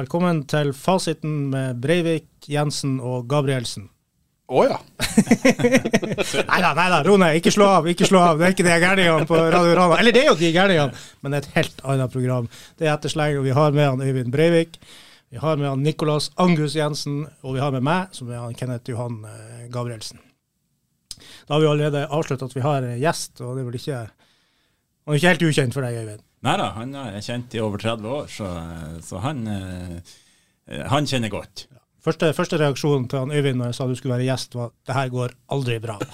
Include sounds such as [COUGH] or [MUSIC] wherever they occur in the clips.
Velkommen til fasiten med Breivik, Jensen og Gabrielsen. Å ja. [LAUGHS] Nei da, nei da, ro ned. Ikke slå av. ikke slå av. Det er ikke de gærningene på Radio Rana. Eller det er jo de gærningene, men det er et helt annet program. Det er Ettersleng, og vi har med han Øyvind Breivik. Vi har med han Nicolas Angus Jensen, og vi har med meg, som er han Kenneth Johan eh, Gabrielsen. Da har vi allerede avslørt at vi har en gjest, og det er vel ikke Han er ikke helt ukjent for deg, Øyvind? Nei da, han er kjent i over 30 år, så, så han, eh, han kjenner godt. Første, første reaksjonen til han Øyvind når jeg sa du skulle være gjest, var det her går aldri bra. [LAUGHS]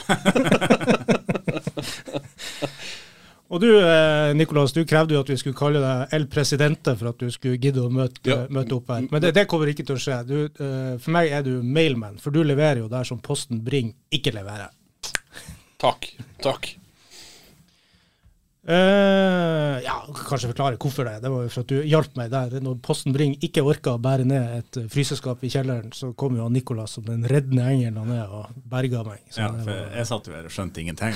Og du Nikolas, du krevde jo at vi skulle kalle deg El Presidente for at du skulle gidde å møte, Ja. møte opp her. Men det, det kommer ikke til å skje. Du, eh, for meg er du mailman, for du leverer jo der som Posten Bring ikke leverer. Takk. Takk. Eh, ja, kanskje forklare hvorfor det. Det var jo for at du hjalp meg der. Når Posten Bring ikke orka å bære ned et eh, fryseskap i kjelleren, så kom jo han Nicolas som den reddende engelen han er, og berga meg. Så Ja, for var- jeg satt jo her og skjønte ingenting.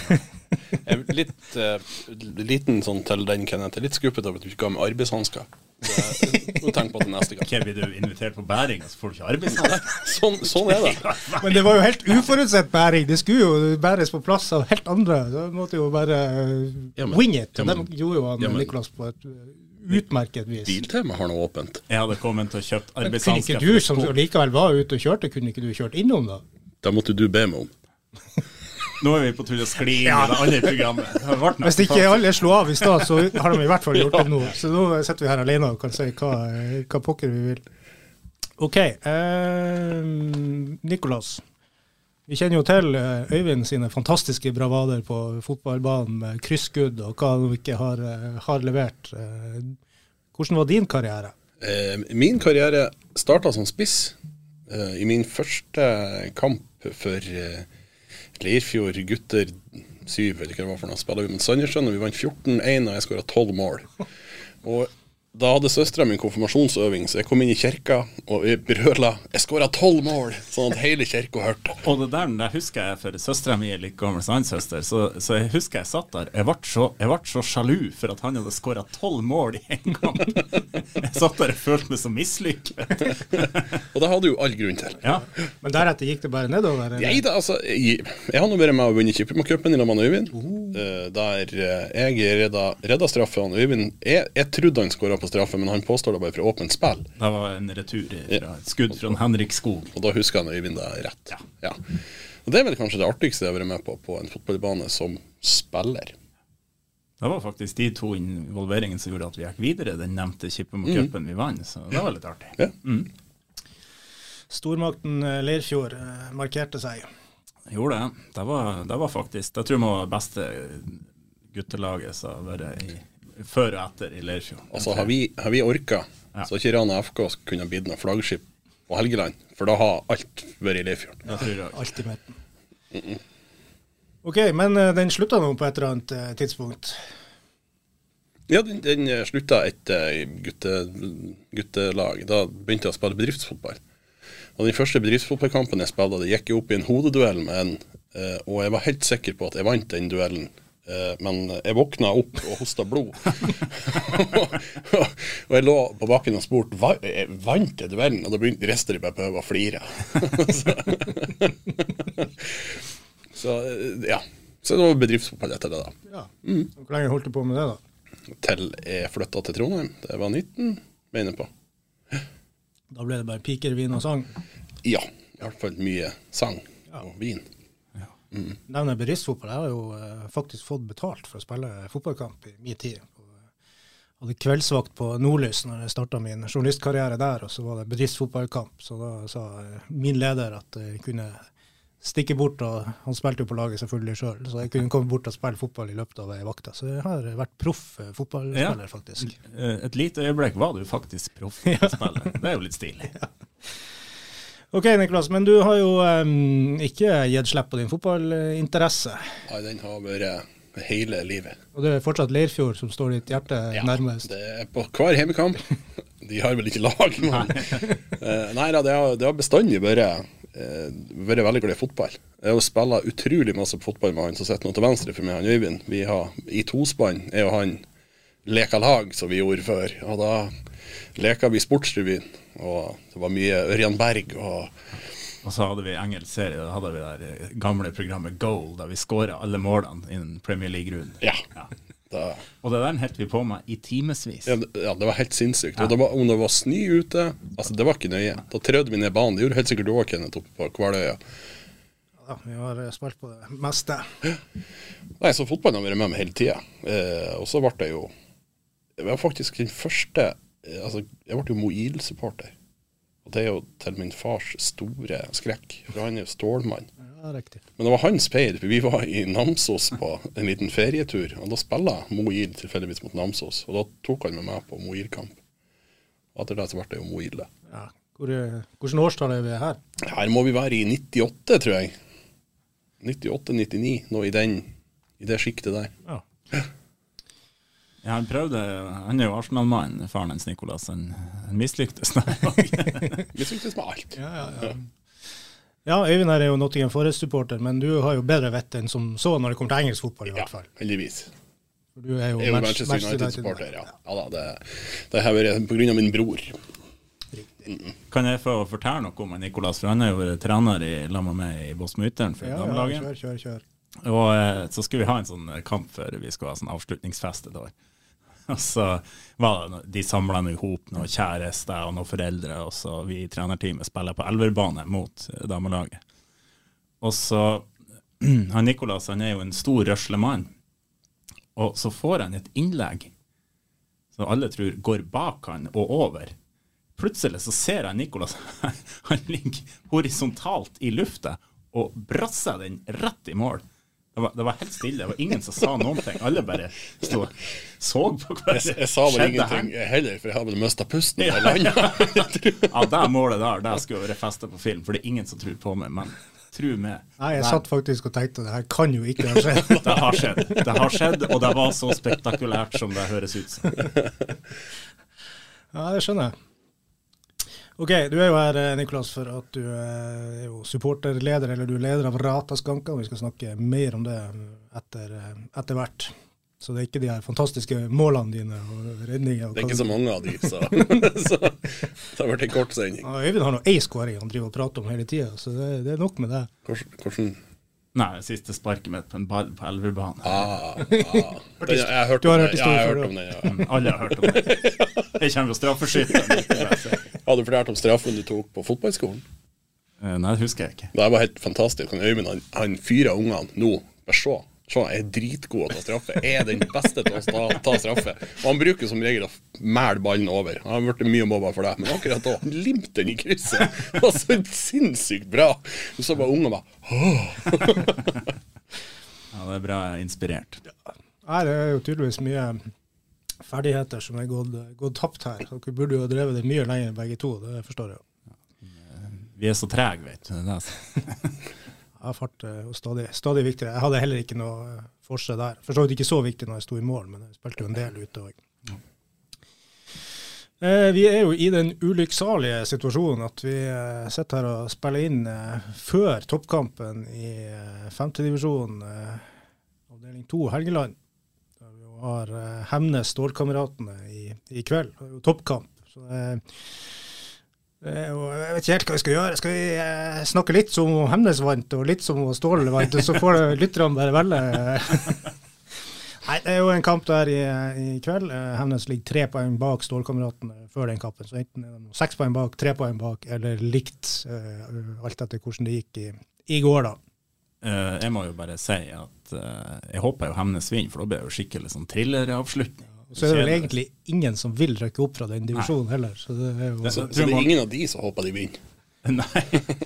[LAUGHS] Litt uh, liten sånn til den, Kenneth. Litt skuffet over at du ikke ga meg arbeidshansker. Tenke på det neste gang. Hva blir du invitert på bæring, så får du ikke arbeidsplass? [LAUGHS] Sånn, sånn er det. Men det var jo helt uforutsett bæring. Det skulle jo bæres på plass av helt andre. Så jeg måtte jo bare Ja, men- wing it. ja, men- det gjorde jo han ja, men- Nicolas på et uh, utmerket vis. Biltema har nå åpent. Jeg hadde kommet og kjøpt Men kunne ikke du, som likevel var ute og kjørte, kunne ikke du kjørt innom da? Da måtte du be meg om. Nå er vi på tur å skli inn i det andre programmet. Hvis ikke alle slo av i stad, så har de i hvert fall gjort det [LAUGHS] nå. Så nå sitter vi her alene og kan si hva, hva pokker vi vil. OK. Eh, Nicolas. Vi kjenner jo til eh, Øyvind sine fantastiske bravader på fotballbanen med krysskudd og hva han ikke har, eh, har levert. Eh, hvordan var din karriere? Eh, min karriere starta som spiss. Eh, I min første kamp for eh, Leirfjord gutter 7, eller hva det var for noe, spiller vi mot Sandnessjøen, og vi vant 14-1, og jeg skåra 12 mål. Og da hadde søstera mi konfirmasjonsøving, så jeg kom inn i kirka og jeg brøla 'Jeg skåra 12 mål!' sånn at hele kirka hørte. Og det der, der husker jeg, for søstera mi er like gammel som hans søster, så, så jeg husker jeg satt der. Jeg ble så, jeg ble så sjalu for at han hadde skåra tolv mål i en kamp. Jeg satt der og følte meg så mislykket. [LAUGHS] Og det hadde jo all grunn til. Ja. Men deretter gikk det bare nedover? eller? Nei da, altså Jeg, jeg har nå vært med og vunnet Kippermacupen i lag med Øyvind. eh, der eh, jeg redda, redda straffen. Øyvind jeg, jeg trodde han skåra på straffe, men han påstår det bare fra åpent spill. Det var en retur fra et skudd fra Henrik Skog. Og da husker han Øyvind det rett. Ja. Og Det er vel kanskje det artigste jeg har vært med på på en fotballbane som spiller. Det var faktisk de to involveringene som gjorde at vi gikk videre den nevnte Kippemo-cupen vi vant, så det var litt artig. Ja. Stormakten eh, Leirfjord eh, markerte seg. Gjorde det. Det var, det var faktisk Det tror jeg var beste guttelaget som har vært i, før og etter i Leirfjord. Altså Har vi, har vi orka, Ja. så har ikke Rana FK kunne blitt noe flaggskip på Helgeland. For da har alt vært i Leirfjord. Ja. Alt i midten. OK, men eh, den slutta nå på et eller annet eh, tidspunkt. Ja, den, den eh, slutta etter gutte, guttelag. Da begynte jeg å spille bedriftsfotball. Og Den første bedriftsfotballkampen jeg spilte, det gikk jeg opp i en hodeduell med en, og jeg var helt sikker på at jeg vant den duellen. Eh, Men jeg våkna opp og hosta blod. [LAUGHS] og jeg lå på bakken og spurte hva jeg vant jeg duellen, og da begynte resten de bare på å flire. [LAUGHS] så, eh, ja. Så det var bedriftsfotball etter det, da. Ja. Hvor lenge holdt du på med det, da? Til jeg flytta til Trondheim. Det var 19, mener jeg på. Da ble det bare piker, vin og sang. Ja, i hvert fall mye sang og vin. Nevner bedriftsfotball. Jeg har jo eh, faktisk fått betalt for å spille fotballkamp i min tid. Jeg hadde kveldsvakt på Nordlys når jeg starta min journalistkarriere der, og så var det bedriftsfotballkamp. Så da sa eh, min leder at jeg kunne stikke bort, og han spilte jo på laget selvfølgelig sjøl, så jeg kunne komme bort og spille fotball i løpet av ei vakta. Så jeg har vært proff eh, fotballspiller, Ja. faktisk. Eh, Et lite øyeblikk var du faktisk proff [LAUGHS] proffspiller. Det er jo litt stilig. [LAUGHS] OK, Niklas, men du har jo um, ikke gitt slipp på din fotballinteresse. Nei, den har vært hele livet. Og det er fortsatt Leirfjord som står ditt hjerte nærmest. Det er på hver hjemmekamp. [LAUGHS] De har vel ikke lag, men uh, [LAUGHS] Nei da, det har, det har bestandig vært eh, vært veldig glad i fotball. Jeg har spilla utrolig masse fotball med han som sitter nå til venstre for meg, han Øyvind. Vi har i tospann, er jo han, leka lag, som vi gjorde før. Og da leka vi Sportsrevyen, og det var mye Ørjan Berg og Og så hadde vi engelsk serie, da hadde vi det gamle programmet Goal, der vi skåra alle målene innen Premier League-runden. Ja. Ja. Da, Og det der holdt vi på med i timevis. ja, det- ja, det var helt sinnssykt. Og det var, om det var snø ute, altså det var ikke nøye. Da trødde vi ned banen. Det gjorde helt sikkert du òg, Kenneth, oppe på Kvaløya. Ja, vi har eh, spilt på det meste. Nei, så fotballen har vært med meg hele tida. Eh, og så ble det jo Det var faktisk den første eh, Altså, jeg ble jo Moil-supporter. Og det er jo til min fars store skrekk, for han er jo stålmann. Ja, riktig. Men det var hans peil, for vi var i Namsos på en liten ferietur. Og da spilla Moil tilfeldigvis mot Namsos, og da tok han med meg på Moil-kamp. Og etter det så ble det jo Moil, det. Ja. Hvor, eh, hvordan årstall er vi her? Her må vi være i 98, tror jeg. 98-99, noe i den i det sjiktet der. Ja. [LAUGHS] Ja, han prøvde, han er jo Arsenal-mann, faren hans Nicolas. Han, han mislyktes. der. [LAUGHS] mislyktes med alt. Ja, ja, ja. ja, Øyvind her er jo Nottingham Forest-supporter, men du har jo bedre vett enn som så når det kommer til engelsk fotball, i Ja, hvert fall. Ja, heldigvis. Du er jo, Jeg er jo match, Manchester United-supporter, ja. ja da, det, det har vært på grunn av min bror. Kan jeg få fortelle noe om Nicolas? For han har jo vært trener i med meg i Bosmo-Ytteren for Ja, ja, kjør, kjør, kjør. Og eh, så skulle vi ha en sånn kamp før vi skulle ha sånn avslutningsfest et år. [LAUGHS] Og så var det, de samla nå i hop noen kjærester og noen foreldre, og så vi i trenerteamet spiller på elverbane mot eh, damelaget. Og så [CLEARS THROAT] Han Nicolas han er jo en stor, røsle mann. Og så får han et innlegg som alle tror går bak han og over. Plutselig så ser jeg Nicolas [LAUGHS] Han ligger horisontalt i lufta og brasser den rett i mål. Det var, det var helt stille. Det var ingen som sa noen ting. Alle bare sto og så på hva Jeg, jeg sa vel ingenting her. heller, for jeg har vel mista pusten. Ja. Landa. [LAUGHS] Ja, det målet der, det skulle vært festa på film, for det er ingen som tror på meg. Men tro meg. Nei, jeg satt faktisk og tenkte det her kan jo ikke ha skjedd. [LAUGHS] Det har skjedd. Det har skjedd, og det var så spektakulært som det høres ut som. Ja, det skjønner jeg. Ok, du er jo her, Nikolas, for at du eh, er jo supporterleder, eller du er leder av Rataskanka. og Vi skal snakke mer om det etter, eh, etter hvert. Så det er ikke de her fantastiske målene dine og redninger. og Det er ikke så mange av de, så, [LAUGHS] så det har vært en kort sending. Ja, Øyvind har nå én skåring han driver og prater om hele tida, så det, det er nok med det. Hvordan, Nei, siste sparket mitt på en ball på elverbanen. ah, ah. Den, jeg har hørt Du har om hørt den. Ja, jeg har hørt om den, ja. Alle har hørt om det. Jeg kommer jo straffeskytteren. Har du fortalt om straffen du tok på fotballskolen? Eh, Nei, det husker jeg ikke. Det var helt fantastisk. Han Øyvind han, han fyrer ungene nå. Bare se. Se, jeg er dritgod til å ta straffe. Jeg er den beste til å ta, ta straffe. Og han bruker som regel å mæle ballen over. Han har blitt mye mobba for det, men akkurat da han limte den i krysset. [LAUGHS] Det var så sinnssykt bra. Du så bare ungene bare [LAUGHS] Ja, det er bra er inspirert. Ja. det er jo tydeligvis mye ferdigheter som er gått, gått tapt her. Dere burde jo ha drevet det mye lenger begge to, det forstår jeg jo. Vi er så trege, vet du. [LAUGHS] Ja, fart er jo stadig, stadig viktigere. Jeg hadde heller ikke noe for seg der. For så vidt ikke så viktig når jeg sto i mål, men jeg spilte jo en del ute òg. Eh, vi er jo i den ulykksalige situasjonen at vi eh, sitter her og spiller inn eh, før toppkampen i eh, femtedivisjon, eh, avdeling to Helgeland. Har eh, Hemnes Stålkameratene i, i kveld. Det er jo toppkamp. Så det er jo- Jeg vet ikke helt hva vi skal gjøre. Skal vi eh, snakke litt som om Hemnes vant, og litt som om Ståle vant, så får lytterne bare velge? [LAUGHS] Nei, det er jo en kamp der i, i kveld. Eh, Hemnes ligger tre poeng bak Stålkameratene før den kampen. Så enten er det seks poeng bak, tre poeng bak, eller likt. eh, alt etter hvordan det gikk i, i går, da. Eh, Jeg må jo bare si at uh, jeg håper jo Hemnes vinner, for da blir det jo skikkelig sånn thrilleravslutning. Så er det vel egentlig ingen som vil rykke opp fra den divisjonen heller. Så det er jo Så, så det er ingen av de som håper de vinner. [LAUGHS] Nei,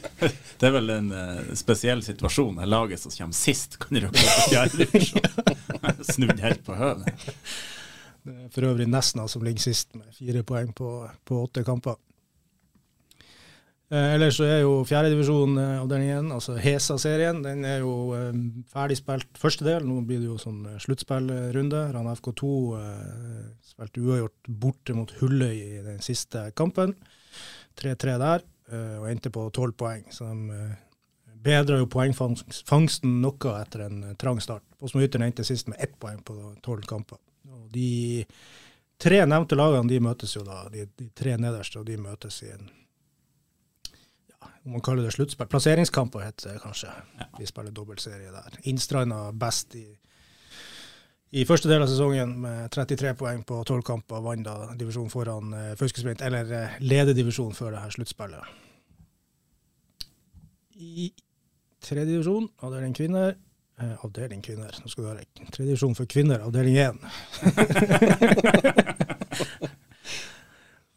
[LAUGHS] det er vel en uh, spesiell situasjon. Det laget som kommer sist, kan rykke opp i fjerde divisjon. [LAUGHS] Snudd helt på høvet. Det er for øvrig Nesna som ligger sist med fire poeng på, på åtte kamper. Eh, ellers så er jo fjerdedivisjon eh, avdelingen, altså Hesa-serien, den er jo eh, ferdig spilt første del. Nå blir det jo sånn eh, sluttspillrunde. Rana FK2 eh, spilte uavgjort borte mot Hulløy i den siste kampen. 3-3 der, og endte på tolv poeng. Så de bedra jo poengfangsten noe etter en trang start. Postmoyteren endte sist med ett poeng på tolv kamper. Og De tre nevnte lagene de møtes jo da, de, de tre nederste, og de møtes i en om man kaller det sluttspill. Plasseringskamper heter det kanskje. Vi spiller dobbeltserie der. Innstranda best i, i første del av sesongen med 33 poeng på 12 kamper. Vant da divisjon foran eh, Fauskesprint, eller eh, lederdivisjonen før det her sluttspillet. I tredje divisjon, avdeling kvinner eh, Avdeling kvinner, nå skal du høre. Tredje divisjon for kvinner, avdeling én. [LAUGHS]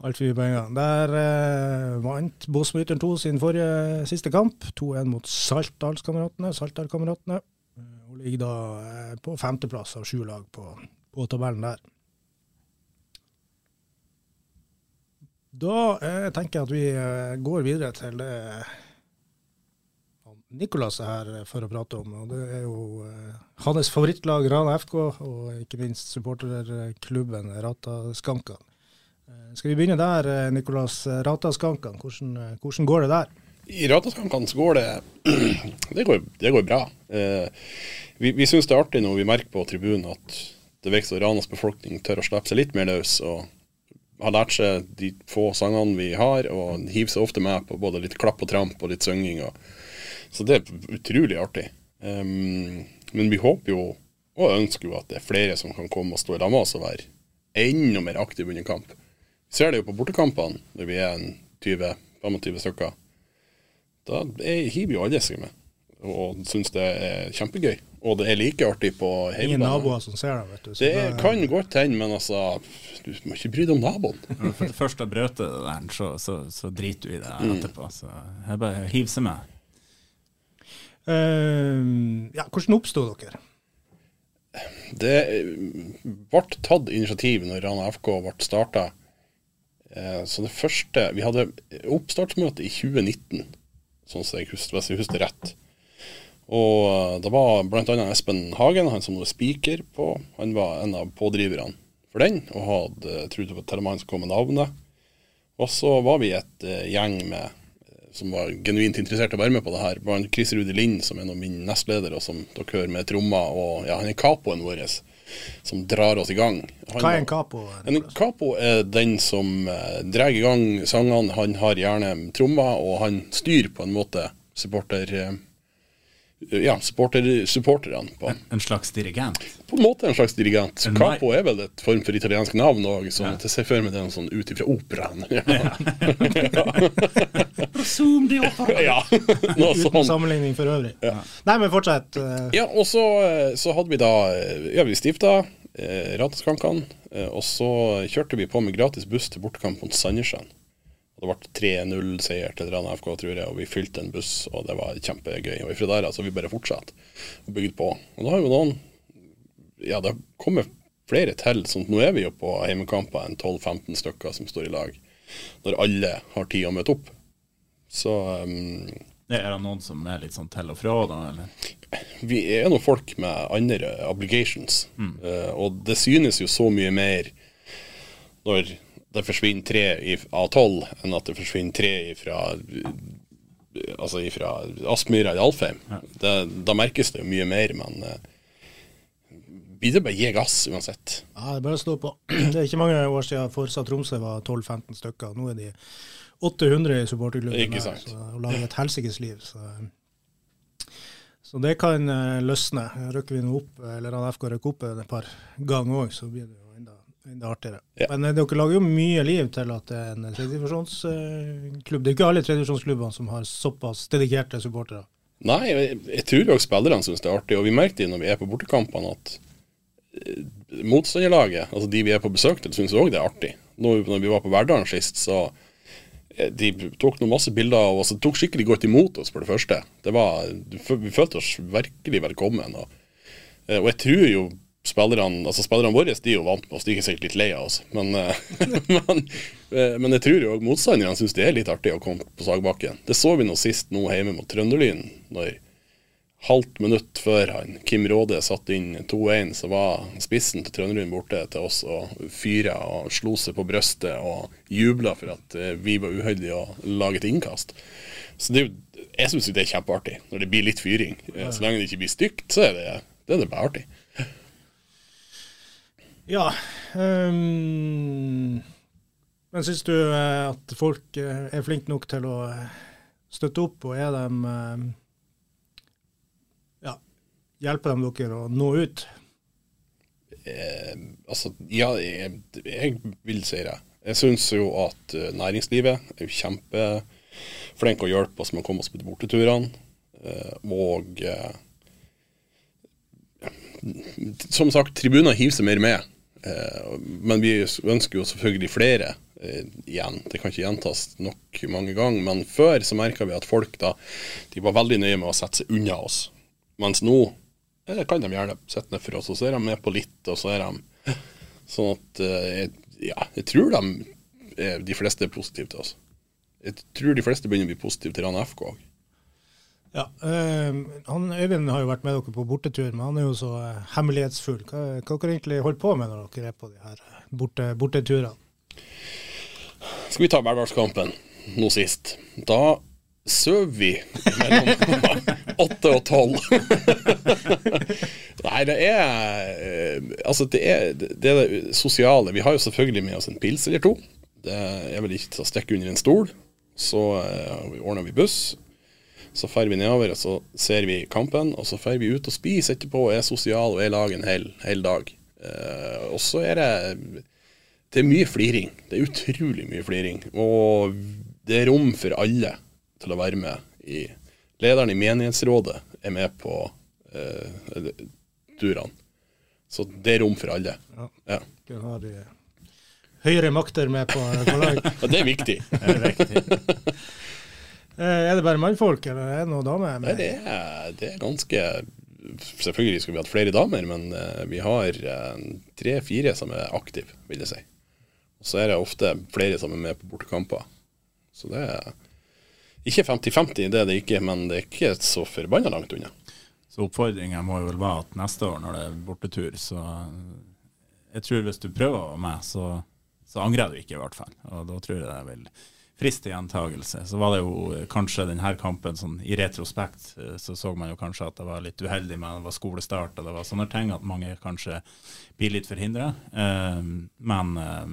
Altfor mye. Der eh, vant Båsmyteren 2 sin forrige siste kamp. 2-1 mot Saltdalskameratene. Saltdalkameratene. hun ligger da eh, på femteplass av sju lag på, på tabellen der. Da eh, tenker jeg at vi eh, går videre til det Nicolas er her for å prate om. og Det er jo eh, hans favorittlag Rana FK, og ikke minst supporterklubben Rata Skankan. Eh, skal vi begynne der, Nikolas. Nicolas. Hvordan, eh, hvordan går det der? I Rataskankene så går det [CLEARS THROAT] det går, det går bra. Eh, vi vi syns det er artig når vi merker på tribunen at det virker som Ranas befolkning tør å slippe seg litt mer løs. og har lært seg de få sangene vi har, og hiver seg ofte med på både litt klapp og tramp og litt synging. Så det er utrolig artig. Um, men vi håper jo, og ønsker jo, at det er flere som kan komme og stå i lag med oss og være enda mer aktive under kamp. Vi ser det jo på bortekampene, når vi er en 20-25 stykker. Da er, hiver jo alle seg med, og syns det er kjempegøy. Og det er like artig på Ingen naboer som ser deg, vet du. så Det da- kan godt hende, men altså Du må ikke bry deg om naboen. Når du først har brøt det der, så, så, så driter du i det Mm. etterpå. Så jeg bare hiver seg med. Uh, ja, hvordan oppsto dere? Det eh, ble tatt initiativ når Rana FK ble starta. Så det første Vi hadde oppstartsmøte i 2019, sånn som jeg husker, hvis jeg husker rett. Og eh, det var bl.a. Espen Hagen, han som nå er speaker på. Han var en av pådriverne for den, og hadde, trodde på han som kom med navnet. Og så var vi et eh, gjeng med eh, som var genuint interessert i å være med på det her. Blant Chris Rudi Lind, som er min nestleder, og som dere hører med trommer. Og ja, han er capoen vår, som drar oss i gang. Han Hva er en capo? en capo er den som eh, drar i gang sangene. Han har gjerne trommer, og han styrer på en måte supporter... Eh, ja, supporter, supporterne på. En slags dirigent. På en måte en slags dirigent. En Capo er vel et form for italiensk navn òg, så jeg ser for meg det er noe sånn ut ifra operaen. Ja. [LAUGHS] [LAUGHS] ja, noe Uten sånt. sammenligning for øvrig. Nei, men fortsett. eh, Ja, og så, eh, så hadde vi da eh, Ja, vi stifta eh, Rateskankene, eh, og så kjørte vi på med gratis buss til bortekamp mot Sandnessjøen. Det ble 3-0-seier til Trana FK, tror jeg, og vi fylte en buss, og det var kjempegøy. Og ifra der altså, vi bare fortsatte og bygde på. Og da har jo noen Ja, det har kommet flere til. sånn Nå er vi jo på hjemmekamper en 12-15 stykker som står i lag, når alle har tid å møte opp. Så um, er det noen som er litt sånn til og fra, da? Eller? vi er nå folk med andre obligations, Eh, og det synes jo så mye mer når det forsvinner tre i- av tolv, enn at det forsvinner tre fra altså ifra Aspmyra i Alfheim. Det, da merkes det jo mye mer, men uh, blir det bare å gi gass uansett. Ja, det er bare å stå på. [CLEARS THROAT] Det er ikke mange år siden Forsa Tromsø var 12-15 stykker. Nå er de 800 i supporterklubben. Og lager et helsikes liv. Så, så det kan eh, løsne. Rykker vi nå opp, eller han FK rykker opp et par ganger òg, så blir det jo enda, er artigere. Ja. Men eh, dere lager jo mye liv til at det er en tredjedivisjonsklubb. Det er jo ikke alle tredjedivisjonsklubbene som har såpass dedikerte supportere. Nei, jeg, jeg tror også spillerne syns det er artig, og vi merker det når vi er på bortekampene at eh, motstanderlaget, altså de vi er på besøk til, syns òg det er artig. Når, når vi var på Verdalen sist, så eh, de tok noen masse bilder av oss De tok skikkelig godt imot oss, for det første. Det var, vi følte oss virkelig velkommen. Og, og jeg tror jo spillerne altså spillerne våre de er jo vant med oss, de er sikkert litt lei av oss. Men, eh, [LAUGHS] men, eh, men jeg tror jo òg motstanderne syns det er litt artig å komme på Sagbakken. Det så vi nå sist nå hjemme mot Trønderlyn. når halvt minutt før han, Kim Råde satte inn 2-1, så var spissen til Trønderlyn borte til oss og fyra og slo seg på brystet og jubla for at eh, vi var uheldige og laget innkast. Så det jeg syns det er kjempeartig når det blir litt fyring. Så lenge det ikke blir stygt, så er det, det er det bare artig. Ja. Um, men syns du eh, at folk eh, er flinke nok til å eh, støtte opp, og er de Ja, hjelper de dere å nå ut? Eh, altså, ja, jeg, jeg vil si det. Jeg syns jo at næringslivet er jo kjempeflinke å hjelpe oss med å komme oss på de borteturene. Og som sagt, tribuner hiver seg mer med. Eh, men vi ønsker jo selvfølgelig flere eh, igjen. Det kan ikke gjentas nok mange ganger. Men før så merka vi at folk da, de var veldig nøye med å sette seg unna oss. Mens nå eh, kan de gjerne sitte ned for oss, og så er de med på litt, og så er de Sånn at ja, jeg tror de, de fleste er positive til oss. Jeg tror de fleste begynner å bli positive til Rana FK òg. Ja, øh, han, Øyvind har jo vært med dere på bortetur, men han er jo så eh, hemmelighetsfull. Hva, hva dere egentlig holder på med når dere er på de her eh, borte, borteturene? Skal vi ta hverdagskampen nå sist? Da sover vi mellom [LAUGHS] åtte og tolv. [LAUGHS] Nei, det er Altså, det er det, er det sosiale. Vi har jo selvfølgelig med oss en pils eller to. Det er vel ikke til å stikke under en stol. Så uh, ordner vi buss. Så drar vi nedover, og så ser vi kampen. Og så drar vi ut og spiser etterpå og er sosiale og er lag en hel, hel dag. Eh, og så er det Det er mye fliring. Det er utrolig mye fliring. Og det er rom for alle til å være med i Lederen i menighetsrådet er med på eh, turene. Så det er rom for alle. Ja. Ja. Dere har de høyere makter med på, [LAUGHS] på lag. ja, det er viktig. Det er viktig. [LAUGHS] Eh, Er det bare mannfolk, eller er det noen damer Nei, det er, det er ganske Selvfølgelig skulle vi hatt flere damer, men eh, vi har eh, tre-fire som er aktive, vil jeg si. Og så er det ofte flere som er med på bortekamper. Så det er ikke 50-50, det er det ikke, men det er ikke så forbanna langt unna. Så oppfordringa må jo vel være at neste år når det er bortetur, så jeg tror hvis du prøver å være med, så, så angrer du ikke i hvert fall. Og da tror jeg det vil friste gjentagelse. Så var det jo eh, kanskje denne kampen sånn i retrospekt, eh, så så man jo kanskje at det var litt uheldig med det var skolestart og det var sånne ting, at mange kanskje blir litt forhindra. men eh,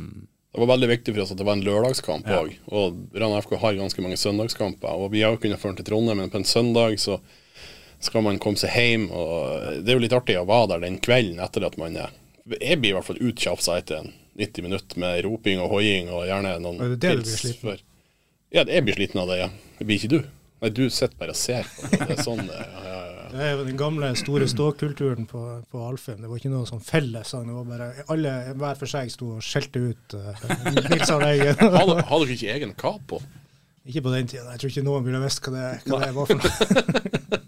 Det var veldig viktig for oss at det var en lørdagskamp Ja. òg. Og Rana FK har ganske mange søndagskamper. Og vi har jo kunnet føre til Trondheim, men på en søndag så skal man komme seg hjem. Og det er jo litt artig å være der den kvelden etter at man er Jeg blir i hvert fall utkjafsa etter en 90 minutter med roping og hoiing og gjerne noen pils før. Ja, jeg blir sliten av det, ja. Det blir ikke du. Nei, du sitter bare og ser på det. Er sånn det ja, ja, ja. Det er jo den gamle store ståkulturen på, på Alfheim. Det var ikke noe sånn fellessang. Det var bare alle hver for seg sto og skjelte ut uh, Nils Arne Eggen. Har dere ikke egen kapo? Ikke på den tida. Jeg tror ikke noen ville visst hva det, hva det var for noe.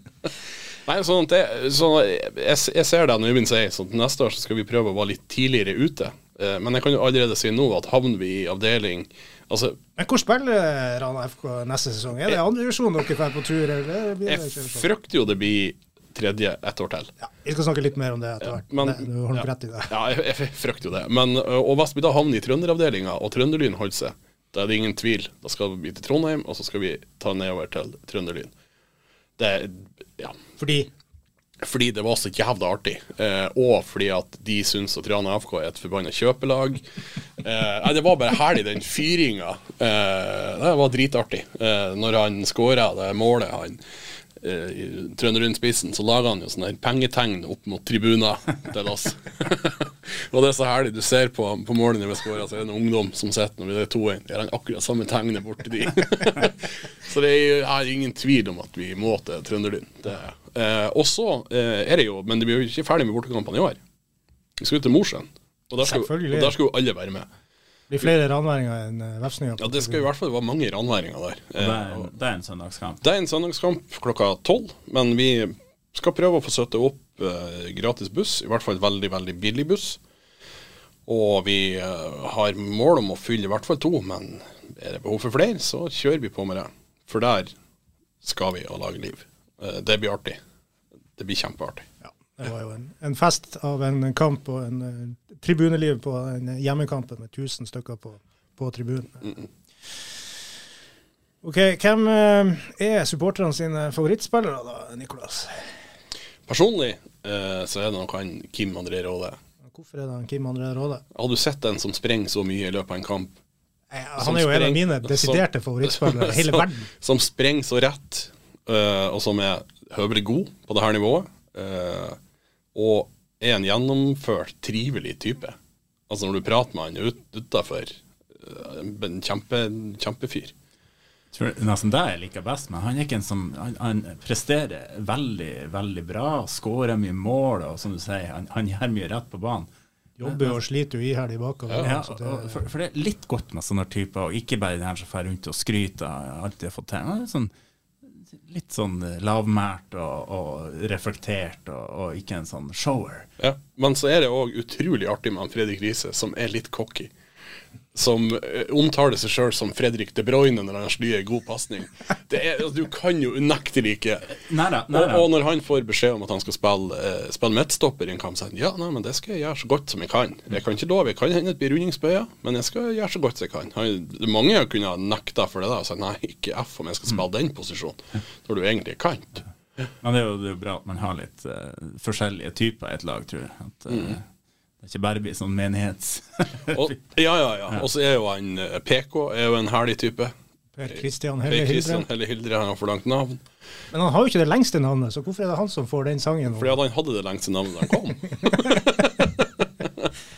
Nei, [LAUGHS] sånn at det, sånn, jeg, jeg ser det Øyvind sier, så til neste år så skal vi prøve å være litt tidligere ute. Eh, men jeg kan jo allerede si nå at havner vi i avdeling Altså, Men hvor spiller Rana FK neste sesong? Er det andredivisjon dere drar på tur, eller blir jeg frykter jo det blir tredje et år til. Ja, vi skal snakke litt mer om det etter hvert. men- Det- Du har ja. rett i det. Ja, jeg, jeg frykter jo det. Men, og hvis vi da havner i trønderavdelinga, og Trønderlyn holder seg, da er det ingen tvil. Da skal vi til Trondheim, og så skal vi ta nedover til Trønderlyn. Det Ja. Fordi Fordi det var så jævla artig. Eh, og fordi at de syns at Rana FK er et forbanna kjøpelag. Eh, det var bare herlig, den fyringa. Eh, det var dritartig. Eh, når han skåra det målet, han eh, i Trønderlund-spissen, så laga han jo sånne pengetegn opp mot tribuner til oss. [LAUGHS] og det er så herlig. Du ser på, på målene når vi skårer, så er det en ungdom som sitter når vi er 2-1. Gjør han akkurat samme tegnet borti de. [LAUGHS] så det er, er ingen tvil om at vi må til Trønderlyn. Er Eh, og så eh, er det jo, men det blir jo ikke ferdig med bortekampene i år. Vi skal ut til Mosjøen, og der skal, Selvfølgelig. og der skal jo alle være med. det blir flere ranværinger enn Vefsnøya. Ja, Det skal i hvert fall være mange ranværinger der. det, Eh, er, en- det er en søndagskamp. det er en søndagskamp klokka tolv, men vi skal prøve å få støtte opp eh, gratis buss, i hvert fall veldig, veldig billig buss. Og vi eh, har mål om å fylle i hvert fall to, men er det behov for flere, så kjører vi på med det. For der skal vi og lage liv. Eh, det blir artig. Det blir kjempeartig. Ja, det var jo en, en fest av en kamp og en en tribuneliv på en hjemmekampen med 1000 stykker på, på tribunen. Ok, Hvem eh, er supporterne sine favorittspillere, da, Nikolas? Personlig eh, så er det nok han Kim André Råde. Hvorfor er det han Kim André Råde? Har du sett en som sprenger så mye i løpet av en kamp? Eh, Som Han er jo en av mine desiderte favorittspillere i hele [LAUGHS] verden. Som sprenger så rett, uh, og som er høvelig god på det her nivået. Uh, og er en gjennomført, trivelig type. Altså når du prater med han utafor, uh, en kjempe, kjempefyr. Tror nesten det jeg liker best, men han er ikke en som Han, han presterer veldig, veldig bra, skårer mye mål, og som du sier, han, han gjør mye rett på banen. Jobber og sliter jo iherdig bakover. Ja, det, for, for det er litt godt med sånne typer, og ikke bare den her som drar rundt og skryter av alt de har fått til. Er sånn, litt sånn lavmælt og, og reflektert, og, og ikke en sånn shower. Ja. Men så er det òg utrolig artig med han Fredrik Riise, som er litt cocky. Som eh, omtaler seg sjøl som Fredrik De Bruyne når han slyer god pasning. Altså, Du kan jo unektelig ikke neida, og, og når han får beskjed om at han skal spille, eh, spille midtstopper i en kamp, sier han ja, nei, men det skal jeg gjøre så godt som jeg kan. Jeg kan ikke love, jeg kan hende det blir rundingsbøyer, men jeg skal gjøre så godt som jeg kan. Han, det mange kunne ha nekta for det da, og sagt nei, ikke F om jeg skal spille den posisjonen, når du egentlig er kant. Men det er jo, det er bra at man har litt uh, forskjellige typer i et lag, tror jeg. At, eh, Det er ikke bare sånn menighets... [LAUGHS] Og, ja, ja, ja. Og så er jo han eh, PK er jo en herlig type. Per Christian Helle Christian Hildre. Helle Hildre, han har for langt navn. Men han har jo ikke det lengste navnet, så hvorfor er det han som får den sangen? Fordi han hadde det lengste navnet da han kom. [LAUGHS]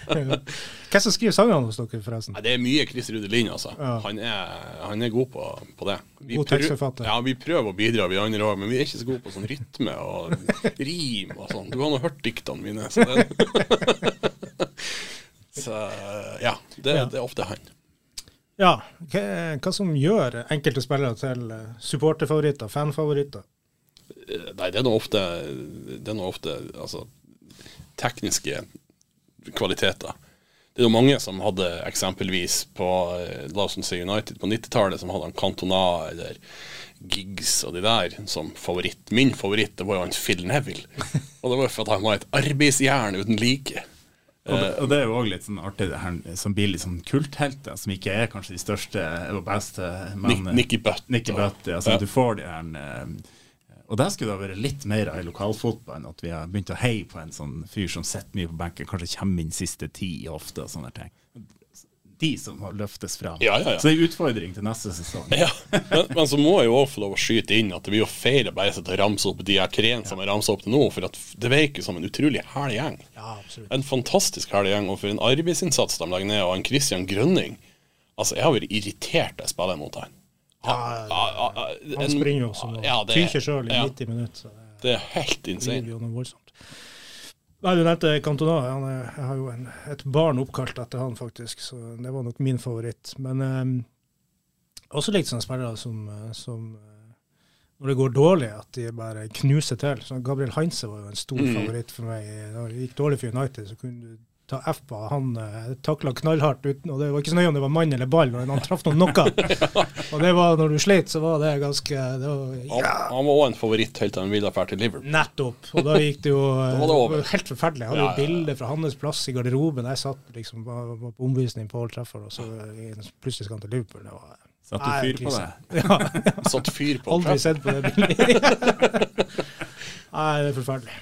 Hvem som skriver sangene hos dere, forresten? Nei, det er mye Chris Rude Lind, altså. Ja. Han, er, han er god på, på det. Vi God tekstforfatter. Ja, vi prøver å bidra, vi andre òg, men vi er ikke så gode på sånn rytme og rim og sånn. Du har nå hørt diktene mine, så det [LAUGHS] Så ja, det, Ja. det er ofte han. Ja, hva, hva som gjør enkelte spillere til supporterfavoritter, fanfavoritter? Eh, Nei, det er nå ofte, det er nå ofte altså, tekniske kvaliteter. Det er jo mange som hadde eksempelvis på eh, la oss si United på 90-tallet, som hadde han Cantona eller Giggs og de der som favoritt. Min favoritt det var jo han Phil Neville. [LAUGHS] Og det var jo for at han var et arbeidsjern uten like. Og det, og det er jo òg litt sånn artig, det her som blir litt sånn kulthelter, som ikke er kanskje de største og beste, men Nicky Butt. Nicky Butt, ja, altså, Ja. Du får de her eh, Og der skulle det ha vært litt mer av i lokalfotballen, at vi har begynt å heie på en sånn fyr som sitter mye på benken, kanskje kommer inn siste ti ofte og sånne ting. De som må løftes fram. Ja, ja, ja. Så det er en utfordring til neste sesong. Ja, men, men så må jeg jo også få lov å skyte inn at det blir jo feil å bare sitte og ramse opp de tre som er ramsa opp til nå, for det virker som en utrolig herlig gjeng. En fantastisk herlig gjeng, og for en arbeidsinnsats de legger ned, og en Christian Grønning Altså, jeg har vært irritert da jeg spiller mot han. Ja, han springer jo som ja, det er- sjøl i ja, 90 minutter. Så det Det er helt insane. Nei, Du nevnte Cantona. Han jeg har jo en, et barn oppkalt etter han, faktisk, så det var nok min favoritt. Men eh, også likt sånne spillere som, eh, som eh, når det går dårlig, at de bare knuser til. Så Gabriel Heinze var jo en stor Mm. favoritt for meg. Da det gikk dårlig for United, så kunne du ta F på han. Uh, takla knallhardt uten, og det var ikke så nøye om det var mann eller ball, men han traff noen noe. [LAUGHS] og det var, når du sleit, så var det ganske det var, Han, han var òg en favoritt helt til han ville dra til Liverpool. Nettopp. Og da gikk det jo [LAUGHS] det var det helt forferdelig. Jeg hadde Ja, jo ja, ja. fra hans plass i garderoben. Jeg satt liksom var, var på omvisning på Old Trafford, og så plutselig skal han til Liverpool. Det var Satt du fyr på det? Ja, Satt fyr på [LAUGHS] aldri sett på det bildet. Nei, det er forferdelig.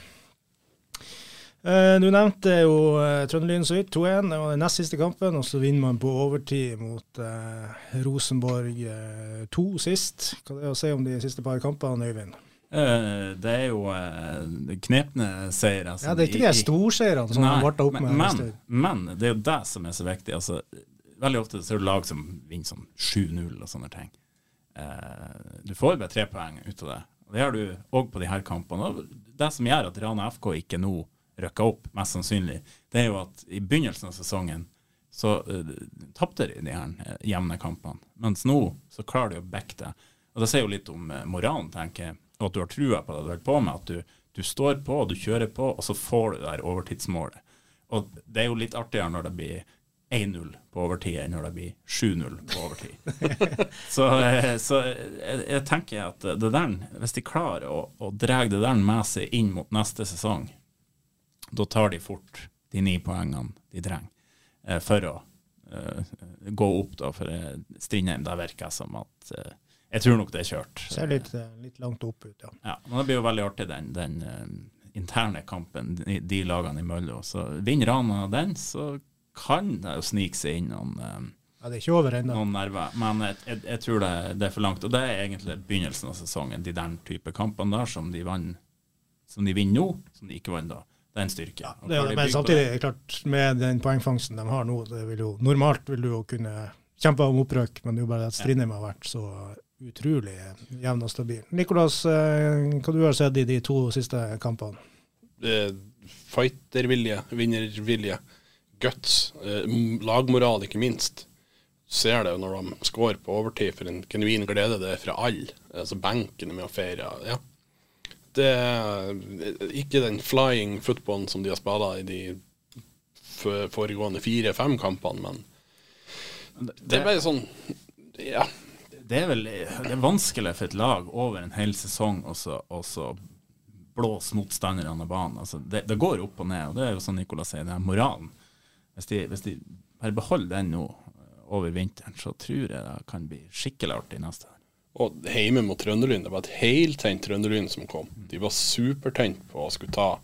Eh, Du nevnte jo uh, Trønderlyn så vidt, 2-1. Det var den nest siste kampen, og så vinner man på overtid mot eh, Rosenborg eh, 2 sist. Hva er det å si om de siste par kampene, Øyvind? Eh, det er jo eh, knepne seire. altså, Ja, det er ikke de storseirene som man varta opp med. men, men, men det er jo det som er så viktig. Altså, veldig ofte så er det lag som vinner sånn 7-0 og sånne ting. Eh, du får bare tre poeng ut av det. Og Det gjør du òg på de her kampene. Det som gjør at Rana FK ikke nå rykker opp, mest sannsynlig, det er jo at i begynnelsen av sesongen så uh, tapte de de her eh, jevne kampene. Mens nå så klarer de å backe det. Og det sier jo litt om eh, moralen, tenker jeg, og at du har trua på det du holder på med. At du, du står på, du kjører på, og så får du det der overtidsmålet. Og det er jo litt artigere når det blir 1-0 på overtid enn når det blir 7-0 på overtid. [LAUGHS] så så jeg, jeg tenker at det der, hvis de klarer å, å dra det der med seg inn mot neste sesong, da tar de fort de ni poengene de trenger eh, for å eh, gå opp. da, For eh, Strindheim, det virker som at eh, Jeg tror nok det er kjørt. Ser litt, litt langt opp ut, ja. Ja, men det blir jo veldig artig den, den interne kampen de, de lagene imellom. Så vinner Rana den, så kan det jo snike seg inn noen, Ja, det er ikke over ennå. noen nerver. Men jeg, jeg, jeg tror det, det er for langt. Og det er egentlig begynnelsen av sesongen, de der type kampene der som de vann, som de vinner nå, som de ikke vant da. Det er en styrke. Ja, Det, men samtidig, det- klart, med den poengfangsten de har nå, det vil jo, normalt vil du jo kunne kjempe om opprøk, men det er jo bare at Strindheim har vært så utrolig jevn og stabil. Nikolas, eh, hva du har sett i de to siste kampene? Fightervilje, vinnervilje, guts, eh, lagmoral ikke minst. Ser det jo når de scorer på overtid for en genuin glede. Det er fra alle. Altså benken er med å feire. Ja. Det er ikke den flying footballen som de har spilt i de foregående fire-fem kampene, men det er bare sånn Ja. det er vel det er vanskelig for et lag over en hel sesong å så- å så blåse motstanderne av banen. Altså, det, det går opp og ned, og det er jo som Nicolas sier, det er moralen. Hvis de, hvis de bare beholder den nå eh, over vinteren, så tror jeg det kan bli skikkelig artig neste år. Og hjemme mot Trønderlyn, det var et heltent Trønderlyn som kom. De var supertent på å skulle ta.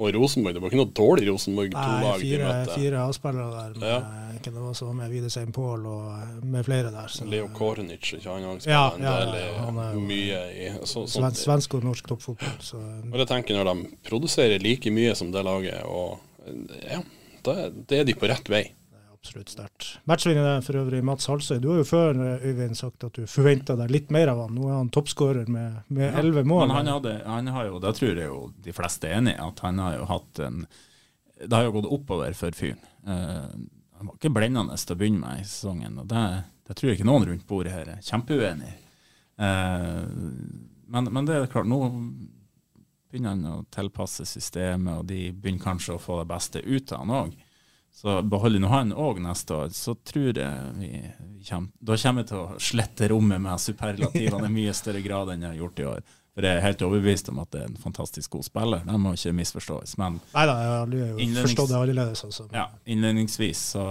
Og Rosenborg, det var ikke noe dårlig Rosenborg, to Nei, lag de fire, fire avspillere der, med, Ja. hvem det var var med Widersein Pål og med flere der. så- Leo Kornic, ikke han også Ja, ja, ja, ja, han er mye i så, Sven, sånt. svensk og norsk toppfotball. Så Og jeg tenker når de produserer like mye som det laget, og ja, da, det er de på rett vei. Absolutt sterkt. Matchvinneren for øvrig, Mats Halsøy. Du har jo før Øyvind sagt at du forventa deg litt mer av han. Nå er han toppskårer med med elleve mål. Men han, hadde, han har jo, da tror jeg jo de fleste er enig at han har jo hatt en Det har jo gått oppover for fyren. Uh, han var ikke blendende til å begynne med i sesongen, og det, det tror jeg ikke noen rundt bordet her er kjempeuenig i. Uh, men, men det er klart, nå begynner han å tilpasse systemet, og de begynner kanskje å få det beste ut av han òg. Så beholder nå han òg neste år, så tror jeg vi, kommer Da kommer jeg til å slette rommet med superlativene i mye større grad enn jeg har gjort i år. For jeg er helt overbevist om at det er en fantastisk god spiller. Det må ikke misforstås. Men Nei da, jeg har jo forstått det annerledes. Altså. ja, innledningsvis så,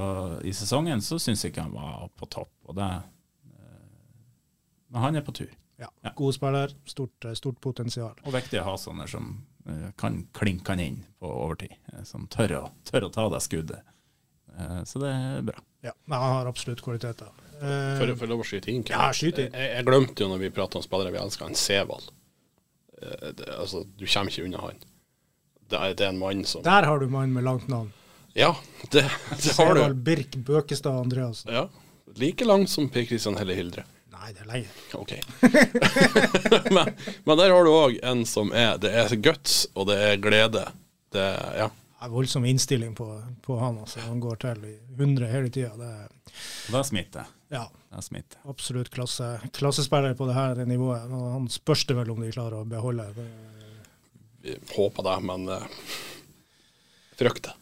i sesongen så syns jeg ikke han var på topp. Og det, eh, men han er på tur. Ja. Ja. God spiller, stort, stort potensial. Og viktig å ha sånne som eh, kan klinke han inn på overtid. eh, Som tør å, tør å ta det skuddet. Eh, Så det er bra. Ja, men han har absolutt kvaliteter. Eh, For, for lov å skyte inn. Ja, skyt inn. Jeg, jeg glemte jo når vi pratet om spillere vi elsker, han Sevald. Eh, altså, du kommer ikke unna han. Det er, det er en mann som Der har du mann med langt navn. Ja, det, det har Sevald. Birk Bøkestad Andreassen. Ja. Like langt som Per Kristian Helle Hildre. Nei, det er lenge. OK. [LAUGHS] men, men der har du òg en som er Det er guts, og det er glede. Det er, ja. Det er voldsom innstilling på, på han. Altså. Han går til i 100 hele tida. Det er smitte. det smitter. ja, Det smitter. absolutt klasse, klassespiller på det her nivået. Og Han spørs det vel om de klarer å beholde. Det, Vi håper det, men uh, frykter.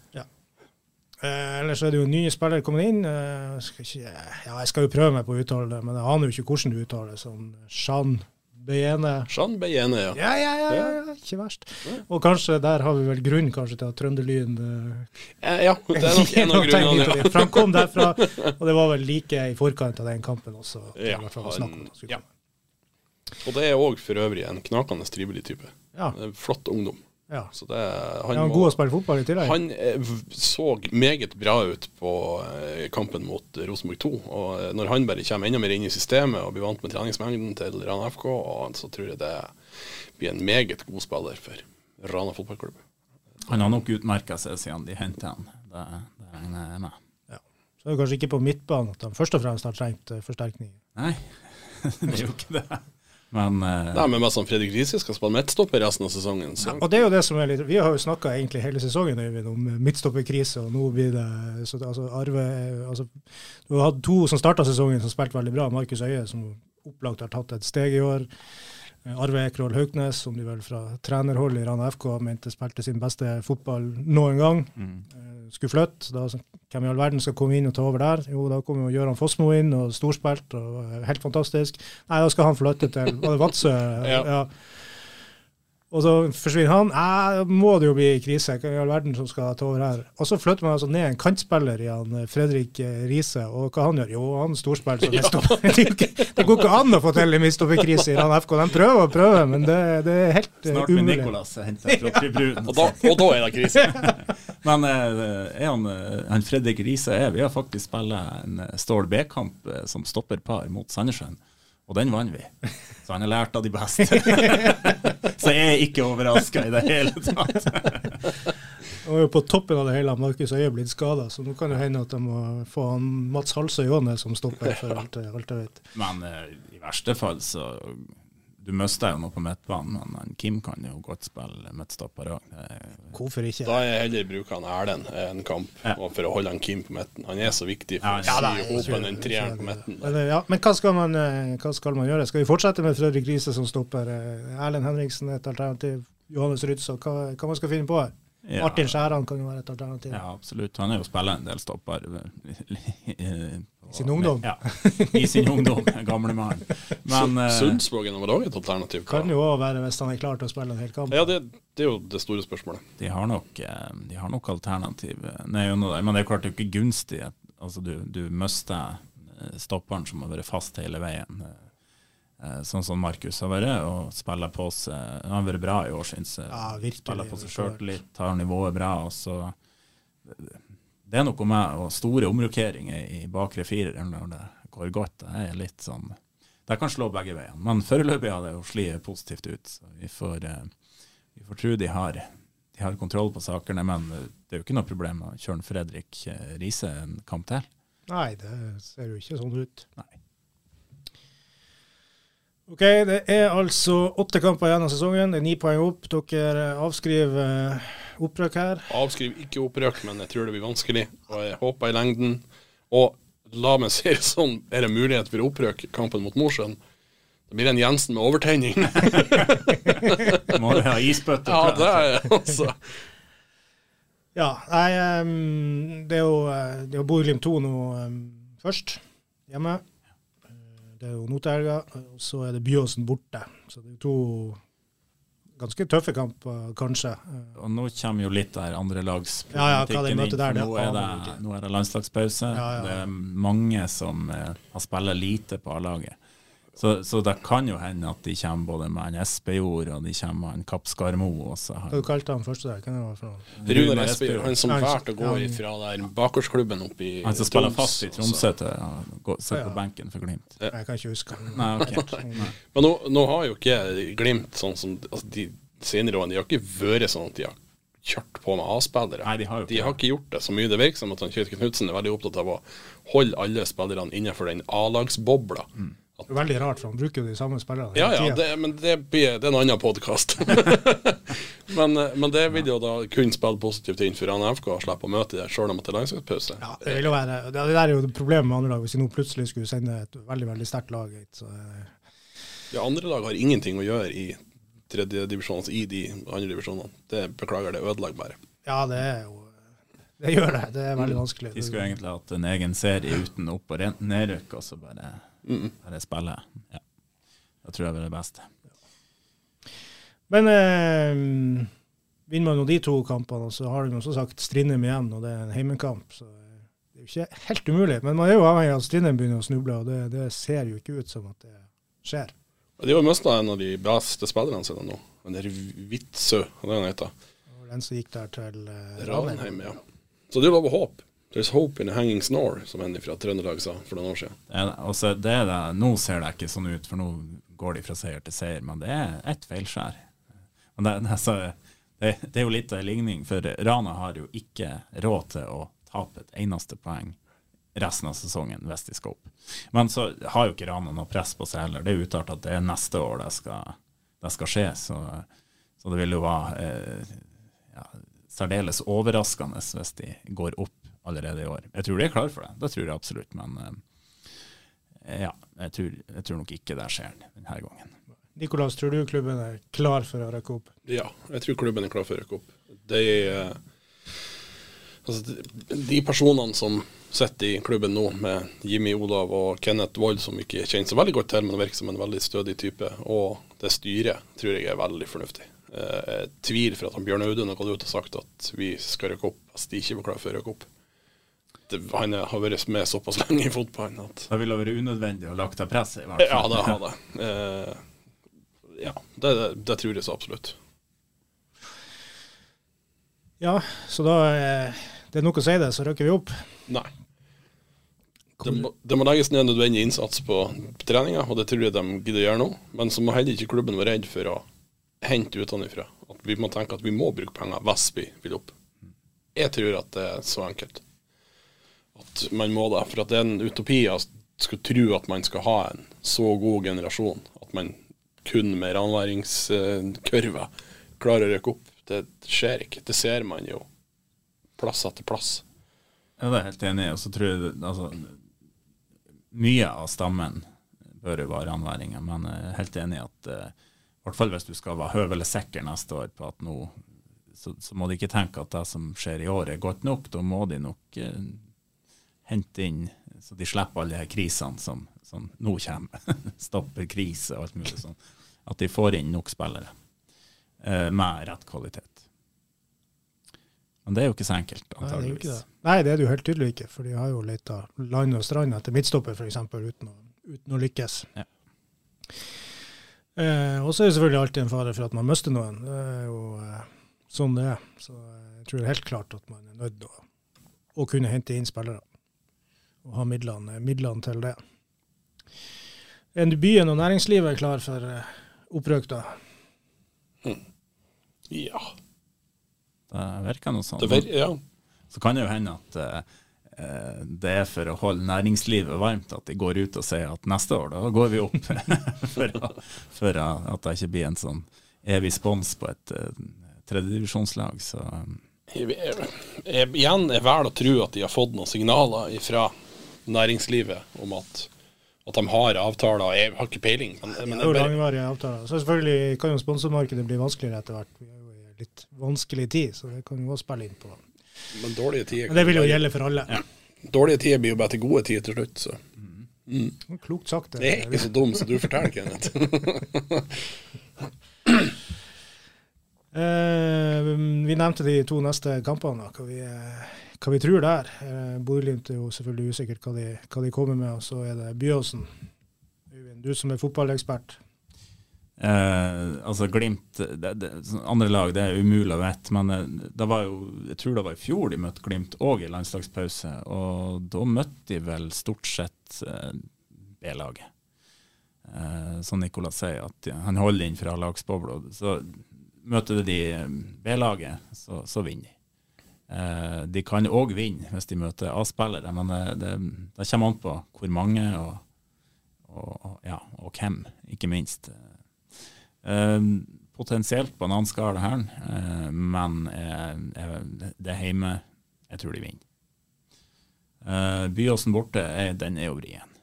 Eh, ellers er det jo nye spillere kommet inn. Eh, ikke, ja, jeg skal jo prøve meg på å uttale det, men jeg aner jo ikke hvordan du uttaler det. Sånn Jean Beiene. Jean Beiene, ja. Ja, ja, ja, ja, ja, ikke verst. Og kanskje der har vi vel grunn kanskje til at Trønderlyn uh, Eh, Ja, [LAUGHS] det er nok en av grunnene. Ja. dit. For han kom derfra, og det var vel like i forkant av den kampen også. Ja, han ja. Og det er òg for øvrig en knakende trivelig type. Ja, Flott ungdom. Ja. Så det, han, han, han må- god å spille fotball i tillegg? Han eh, så meget bra ut på eh, kampen mot eh, Rosenborg 2. Og når han bare kommer enda mer inn i systemet og blir vant med treningsmengden til Rana FK, og så tror jeg det blir en meget god spiller for Rana fotballklubb. Han har nok utmerka seg siden de hentet han. Det, det regner jeg med. Så er det kanskje ikke på midtbanen at han først og fremst har trengt forsterkning. Nei, [LAUGHS] det er jo ikke det. Men uh, Nei, men mest sånn Fredrik Riise skal spille midtstopper resten av sesongen, så Og det er jo det som er litt Vi har jo snakka egentlig hele sesongen Øyvind, om midtstopperkrise, og nå blir det så, altså, Arve altså, Du har hatt to som starta sesongen som spilte veldig bra. Markus Øie, som opplagt har tatt et steg i år. Eh, Arve Ekrol Hauknes, som de vel fra trenerhold i Rana FK mente spilte sin beste fotball noen gang. mm. Eh, Skulle flytte. Da, hvem i all verden skal komme inn og ta over der? Jo, da kommer jo Gøran Fossmo inn, og storspilt, og eh, helt fantastisk. Nei, da skal han flytte til Var det Vadsø? [LAUGHS] Ja. Og så forsvinner han. Æ, må det jo bli krise. Hva i all verden som skal ta over her? Og så flytter man altså ned en kantspiller i han eh, Fredrik eh, Riise, og hva han gjør? Jo, han storspiller som [LAUGHS] midtstopper. [LAUGHS] Det det går ikke an å få til en midtstopperkrise i han FK. De prøver og prøver, men det, det er helt umulig. Snart blir umulig. Nicolas hentet fra tribunen. Og da, og da er det krise. [LAUGHS] Men eh, er han, eh, han Fredrik Riise er Vi har faktisk spilt en eh, Stål B-kamp som som stopperpar mot Sandnessjøen, og den vant vi. Så han har lært av de beste. [LAUGHS] Så jeg er ikke overraska i det hele tatt. Og jo på toppen av det hele Markus Øye blitt skada, så nå kan det hende at de må få han Mats Halsøy òg ned som stopper, for alt, alt jeg vet. Men eh, i verste fall så Du mister jo noe på midtbanen, men Kim kan jo godt spille midtstopper òg. Hvorfor ikke? Da er jeg heller bruker han Erlend en kamp Ja. for å holde han Kim på midten. Han er så viktig for Ja, å sy jeg den treeren på midten. Eh, ja, men hva, skal man, eh, hva skal man gjøre? Skal vi fortsette med Fredrik Riise som stopper? eh, Erlend Henriksen et alternativ. Johannes Rydsa, hva, hva man skal finne på her? Ja. Martin Skjæran kan jo være et alternativ. Ja, absolutt. Han er jo spiller en del stopper. [LAUGHS] I sin ungdom. Ja, i sin ungdom, [LAUGHS] gamle mann. Men eh, Sundsvågen var òg et alternativ. Kan jo òg være hvis han er klar til å spille en hel kamp. Ja, det, det er jo det store spørsmålet. de har nok, eh, de har nok alternativ. Nei, men det er klart det er ikke gunstig. Altså, du, du mister eh, stopperen som har vært fast hele veien. eh, Sånn som Markus har vært, og spiller på seg Han har vært bra i år, syns jeg. Ja, virkelig. Spiller på seg sjøltillit, tar nivået bra. og så Det er noe med og store omrokeringer i bakre firer når det går godt. Det er litt sånn Det kan slå begge veiene. Men foreløpig har det jo slitt positivt ut. Så vi får, eh, vi får tro de har, de har kontroll på sakene. Men det er jo ikke noe problem å kjøre Fredrik eh, Riise en kamp til. Nei, det ser jo ikke sånn ut. Nei. OK, det er altså åtte kamper igjen av sesongen. Det er ni poeng opp. Dere avskriver eh, opprykk her. Avskriv ikke opprykk, men jeg tror det blir vanskelig. Og jeg håper i lengden. Og la meg si det sånn, er det mulighet for opprykk i kampen mot Mosjøen? Det blir en Jensen med overtenning. [LAUGHS] Må du ha isbøtte. ja, det er altså Ja, nei, ehm, det er jo, eh, det er jo Bodø-Glimt 2 nå først, hjemme. Eh, Det er jo Notelga. og så er det Byåsen borte. Så det er jo to ganske tøffe kamper, kanskje. Eh, Og nå kommer jo litt der andrelags Ja, ja, der, Nå er det, nå er det landslagspause. Ja, ja. Det er mange som eh, har spilt lite på A-laget. Så, så det kan jo hende at de kommer både med en Espejord og de kommer med en Kapp Skarmo. Og så har Hva du kalte han første der? Hvem det for? Runar Espejord, han som Ja, valgte å gå fra der bakgårdsklubben opp i Han som spiller fast i. Tromsø til å gå- sitte Ja, ja. på benken for Glimt. Jeg kan ikke huske. Nei, okay. [LAUGHS] Nei. Men nå, nå har jo ikke Glimt sånn som altså de senere årene, de har ikke vært sånn at de har kjørt på med A-spillere. De har jo ikke De har ikke gjort det så mye. Det virker som at han Knutsen er veldig opptatt av å holde alle spillerne innenfor den A-lagsbobla. Mm. Er veldig rart, for han bruker jo de samme spillerne. Ja, ja, det, men det, blir, det er en annen podkast. [LAUGHS] men, men det vil jo da kun spille positivt inn for han FK å slippe å møte det sjøl om det er landslagspause. Ja, det, vil jo være, det det der er jo det problemet med andre lag. Hvis de nå plutselig skulle sende et veldig veldig sterkt lag hit, så eh, De andre lag har ingenting å gjøre i tredje altså i de andre divisjonene. Det beklager, det ødelegger bare. Ja, det er jo Det gjør det. Det er veldig vanskelig. De skulle egentlig hatt en egen serie uten opp- og nedrykk, og så bare, bare spillet. Ja. Det tror jeg blir det beste. Men eh, vinner man jo de to kampene, og så har de også sagt Strindheim igjen, og det er en heimekamp. Så det er jo ikke helt umulig. Men man er jo avhengig av at Strindheim begynner å snuble, og det, det ser jo ikke ut som at det skjer. De har mista en av de beste spillerne sine nå. Han der Vitsø, hva er det han heter. Den som gikk der til eh, Ranheim, ja. Så det er lov å håpe. There's hope in a hanging snore, som en fra Trøndelag sa for noen år siden. Det er, det det, nå ser det ikke sånn ut, for nå går de fra seier til seier, men det er ett feilskjær. Men det, altså, det, det er jo litt av en ligning, for Rana har jo ikke råd til å tape et eneste poeng resten av sesongen hvis de skal opp. Men så har jo ikke Rana noe press på seg heller. Det er uttalt at det er neste år det skal, det skal skje, så, så det vil jo være eh, ja, særdeles overraskende hvis de går opp allerede i år. Jeg tror de er klar for det, det tror jeg absolutt, men eh, ja, jeg tror, jeg tror nok ikke det skjer denne gangen. Nikolas, tror du klubben er klar for å rekke opp? Ja, jeg tror klubben er klar for å røkke opp. De, eh, altså, de, de personene som sitter i klubben nå, med Jimmy Olav og Kenneth Wold, som vi ikke kjenner så veldig godt til, men virker som en veldig stødig type, og det styret tror jeg er veldig fornuftig. Jeg tvil for at han Bjørn Audun har gått ut og sagt at vi skal røkke opp hvis de ikke var klare for å røkke opp. Det, han har vært med såpass lenge i fotballen at Det ville vært unødvendig å lagt av press, i hvert fall. Ja, det har det. Eh, ja, det, det, det tror jeg så absolutt. Ja, så da eh, Det er nok å si det, så rykker vi opp. Nei. Det må, det må legges ned nødvendig innsats på treninga, og det tror jeg de gidder å gjøre nå. Men så må heller ikke klubben være redd for å hente utenfra. At vi må tenke at vi må bruke penger hvis vi vil opp. Jeg tror at det er så enkelt. At man må det. For det er en utopi å skulle tro at man skal ha en så god generasjon. At man kun med ranværingskurve klarer å rykke opp. Det skjer ikke. Det ser man jo plass etter plass. Ja, det er helt enig. Og så tror jeg altså, mye av stammen bør jo være ranværinger, men jeg er helt enig i at eh, i hvert fall hvis du skal være høvelig sikker neste år på at nå så, så må de ikke tenke at det som skjer i år er godt nok. Da må de nok eh, hente inn så de slipper alle de krisene som, som nå kommer. [LAUGHS] Stopper krise og alt mulig sånn. At de får inn nok spillere eh, med rett kvalitet. Men det er jo ikke så enkelt, antageligvis. det. Nei, det er det jo helt tydelig ikke, for de har jo leita land og strand etter midtstopper, f.eks., uten, å- uten å lykkes. Ja. Eh, og så er det selvfølgelig alltid en fare for at man mister noen. Det er jo eh, sånn det er. Så jeg tror helt klart at man er nødt til å, å kunne hente inn spillere. Og ha midlene, midlene til det. Er byen og næringslivet klar for opprøk, opprykk, da? Ja. Det virker noe sånn. Det ja. Så kan det jo hende at eh, eh, det er for å holde næringslivet varmt at de går ut og sier at neste år, da går vi opp. [LAUGHS] for, å- for å- at det ikke blir en sånn evig spons på et uh, tredjedivisjonslag. Så um, Jeg, jeg, jeg, igjen er vel å tro at de har fått noen signaler fra næringslivet om at, at de har avtaler. Jeg har ikke peiling, men, men Det er jo bare, langvarige avtaler. Så selvfølgelig kan jo sponsormarkedet bli vanskeligere etter hvert. Vi er jo i litt vanskelig tid, så det kan jo også spille inn på. men dårlige tider Men det vil jo gjelde for alle. Dårlige tider blir jo bare til gode tider til slutt, så Klokt sagt. det. det er ikke så dum som du forteller, Kenneth. uh, [LAUGHS] vi nevnte de to neste kampene, hva, vi, eh, hva vi tror der. Eh, Bodø-Glimt er jo selvfølgelig usikkert hva de, hva de kommer med, og så er det Byåsen. Du som er fotballekspert. eh, altså Glimt det, det, Andre lag det er umulig å vite, men eh, det var jo, jeg tror det var i fjor de møtte Glimt òg i landslagspause. Og da møtte de vel stort sett eh, B-laget. Eh, som Nicolas sier, at han holder inn fra lagsbobla. Så møter de B-laget, så, så vinner de. Eh, de kan òg vinne hvis de møter A-spillere, men det, det, det kommer an på hvor mange og, og, ja, og hvem, ikke minst. Eh, potensielt bananskall her, eh, men eh, eh, det er hjemme. Jeg tror de vinner. Eh, Byåsen borte, den er jo vrien.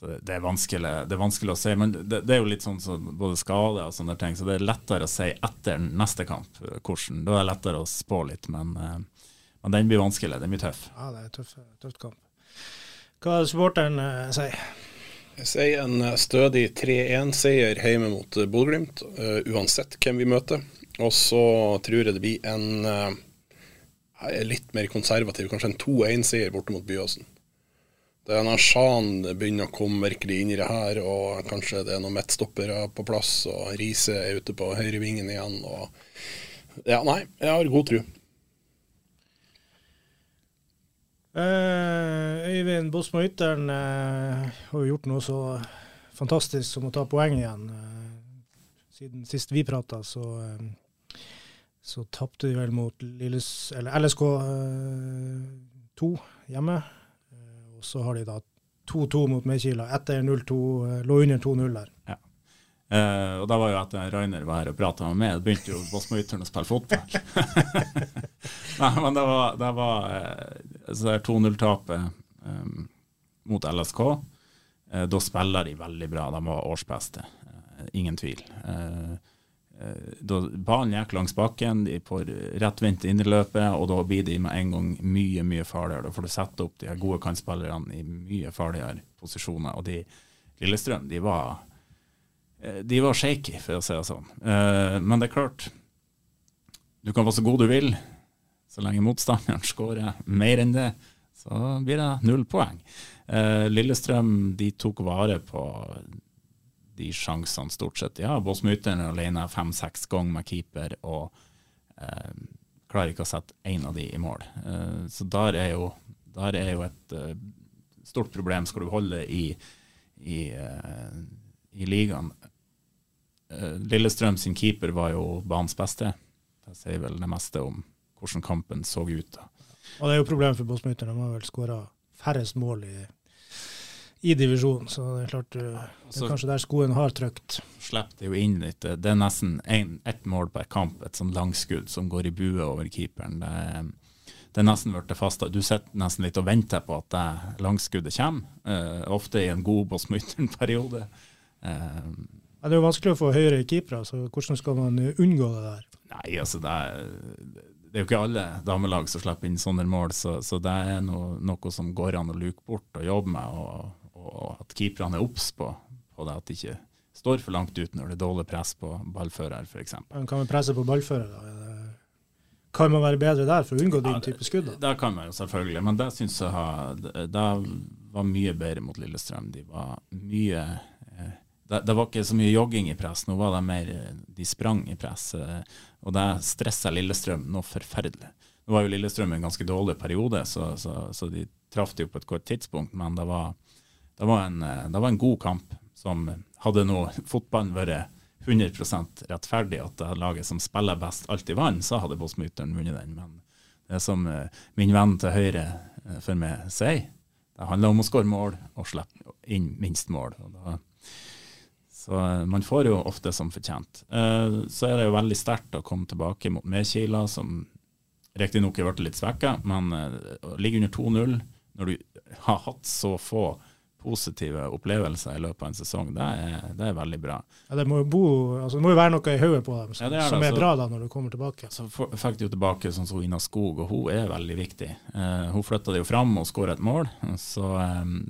Eh, så det, er vanskelig, det er vanskelig å si. Men det, det er jo litt sånn så både skade og sånne ting, så det er lettere å si etter neste kamp eh, hvordan. Da er det lettere å spå litt, men, eh, men den blir vanskelig. Den blir tøff. Ja, det er tøff, tøft kamp. Hva supporteren uh, sier? Jeg sier en eh, stødig 3-1-seier hjemme mot eh, Bodø-Glimt, uh, uansett hvem vi møter. Og så tror jeg det blir en uh, er litt mer konservativ, kanskje en 2-1-seier borte mot Byåsen. Det er begynner å komme virkelig inn i det her, og kanskje det er noen midtstoppere på plass, og Riise er ute på høyrevingen igjen. Og ja, nei, jeg har god tro. Eh, Øyvind Bosmo Ytteren eh, har jo gjort noe så fantastisk som å ta poeng igjen. Eh, siden sist vi prata, så, eh, så tapte de vel mot Lilles, eller LSK 2 hjemme. Eh, og så har de da 2-2 mot Mekila etter 0-2, eh, lå under 2-0 der. Eh, og da var jo etter Rainer var her og prata med meg, begynte jo Bosmo-Ytteren å spille fotball. [LAUGHS] Nei, men det var, det var eh, så det er 2-0-tapet um, mot LSK. Uh, da spiller de veldig bra, de var årsbeste, Uh, ingen tvil. Eh, eh, da Ballen gikk langs bakken, de får rettvendt inn i løpet, og da blir de med en gang mye mye farligere. Da får du sette opp de her gode kantspillerne i mye farligere posisjoner. Og de Lillestrøm de var eh, De var shaky, for å si det sånn. Eh, Men det er klart, du kan være så god du vil. Så lenge motstanderen [LAUGHS] skårer mer enn det, så blir det null poeng. Eh, Lillestrøm de tok vare på de sjansene stort sett. Ja, Båsmyteren er alene fem-seks ganger med keeper og eh, klarer ikke å sette én av de i mål. Eh, så der er jo, der er jo et eh, stort problem skal du holde i, i, eh, i ligaen. Eh, Lillestrøm sin keeper var jo banens beste. Det sier vel det meste om hvordan kampen så ut. da. Og det er jo problemet for Båsmyter. De har vel skåra færrest mål i, i divisjonen, så det er klart du, det er kanskje der skoen har trykt. slipper det jo inn litt. Det er nesten en, ett mål per kamp, et sånn langskudd som går i bue over keeperen. Det det er nesten blitt fasta. Du sitter nesten litt og venter på at det langskuddet kommer, Uh, ofte i en god Båsmyteren-periode. Uh, Ja, det er jo vanskelig å få høyere keepere, så hvordan skal man unngå det der? nei, altså det er, det er jo ikke alle damelag som slipper inn sånne mål, så, så det er noe, noe som går an å luke bort og jobbe med, og, og at keeperne er obs på, på det, at de ikke står for langt ut når det er dårlig press på ballfører, f.eks. Kan vi presse på ballfører? da? Kan man være bedre der for å unngå Ja, den type skudd? da? Det kan man jo selvfølgelig, men det syns jeg har, det, var mye bedre mot Lillestrøm. De var mye eh, det, det var ikke så mye jogging i press, nå var det mer eh, de sprang i press. eh, Og det stressa Lillestrøm noe forferdelig. Nå var jo Lillestrøm en ganske dårlig periode, så, så, så de traff jo på et godt tidspunkt, men det var, det var, en, eh, det var en god kamp som hadde nå fotballen vært 100% rettferdig, at det laget som spiller best, alltid vant, så hadde Båsmyteren vunnet den. Men det som eh, min venn til høyre eh, for meg sier, det handler om å skåre mål og slippe inn minst mål. Da, så man får jo ofte som fortjent. Så er det jo veldig sterkt å komme tilbake mot Medkila, som riktignok har blitt litt svekka, men å ligge under 2-0 når du har hatt så få positive opplevelser i løpet av en sesong, det er, det er veldig bra. Ja, det, må jo bo, altså, det må jo være noe i hodet på dem som, Ja, det er som er bra da når du kommer tilbake. Så fikk jo tilbake sånn som Ina Skog, og hun er veldig viktig. Uh, hun flytta det jo fram og skåra et mål. Så, um,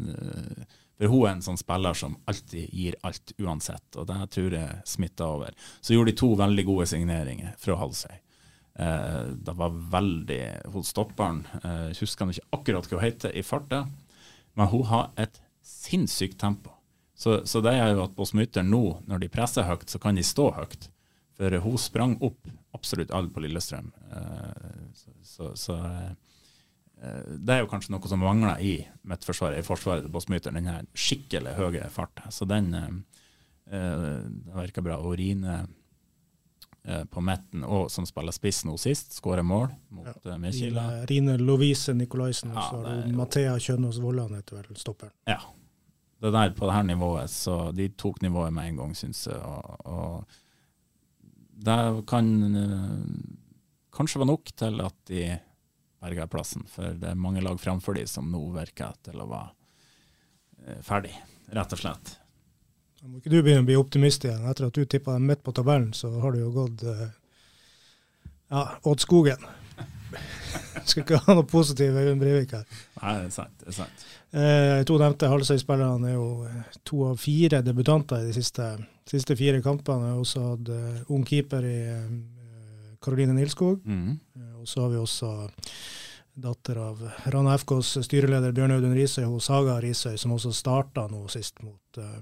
for hun er en sånn spiller som alltid gir alt uansett, og det tror jeg smitta over. Så gjorde de to veldig gode signeringer fra Halsøy. Uh, det var veldig Hun stopperen, uh, husker husker ikke akkurat hva hun heter i farta, men hun har et sinnssykt tempo. Så, så det er jo at på Smytter nå, når de presser høyt, så kan de stå høyt. For hun sprang opp absolutt alle på Lillestrøm. Eh, Så, så, så eh, det er jo kanskje noe som mangler i mitt forsvar, i forsvaret til Båsmyter, den her skikkelig høye farten. Så den eh, virker bra. Og Rine på midten, og som spiller spiss nå sist, skårer mål mot ja. Medkila. Rine, Lovise Nikolaisen, og Ja, så har jo- Mathea Kjønaas Vollan heter vel stopperen. Ja. Det der på det her nivået, så de tok nivået med en gang, syns jeg. Og, og det kan eh, kanskje være nok til at de berga plassen, for det er mange lag framfor de som nå virker til å være eh, ferdig, rett og slett. Da må ikke du begynne å bli optimist igjen. Etter at du tippa dem midt på tabellen, så har du jo gått eh, ja, åt skogen. [LAUGHS] Skal ikke ha noe positivt Øyvind Breivik her. Nei, det er sant. det er sant. Eh, to nevnte Halsøy-spillerne er jo eh, to av fire debutanter i de siste, siste fire kampene. Har også hatt eh, ung keeper i eh, Karoline Nilskog. Mm. Eh, Og så har vi også datter av Rana FKs styreleder Bjørn Audun Risøy, og Saga Risøy, som også starta nå sist mot, uh,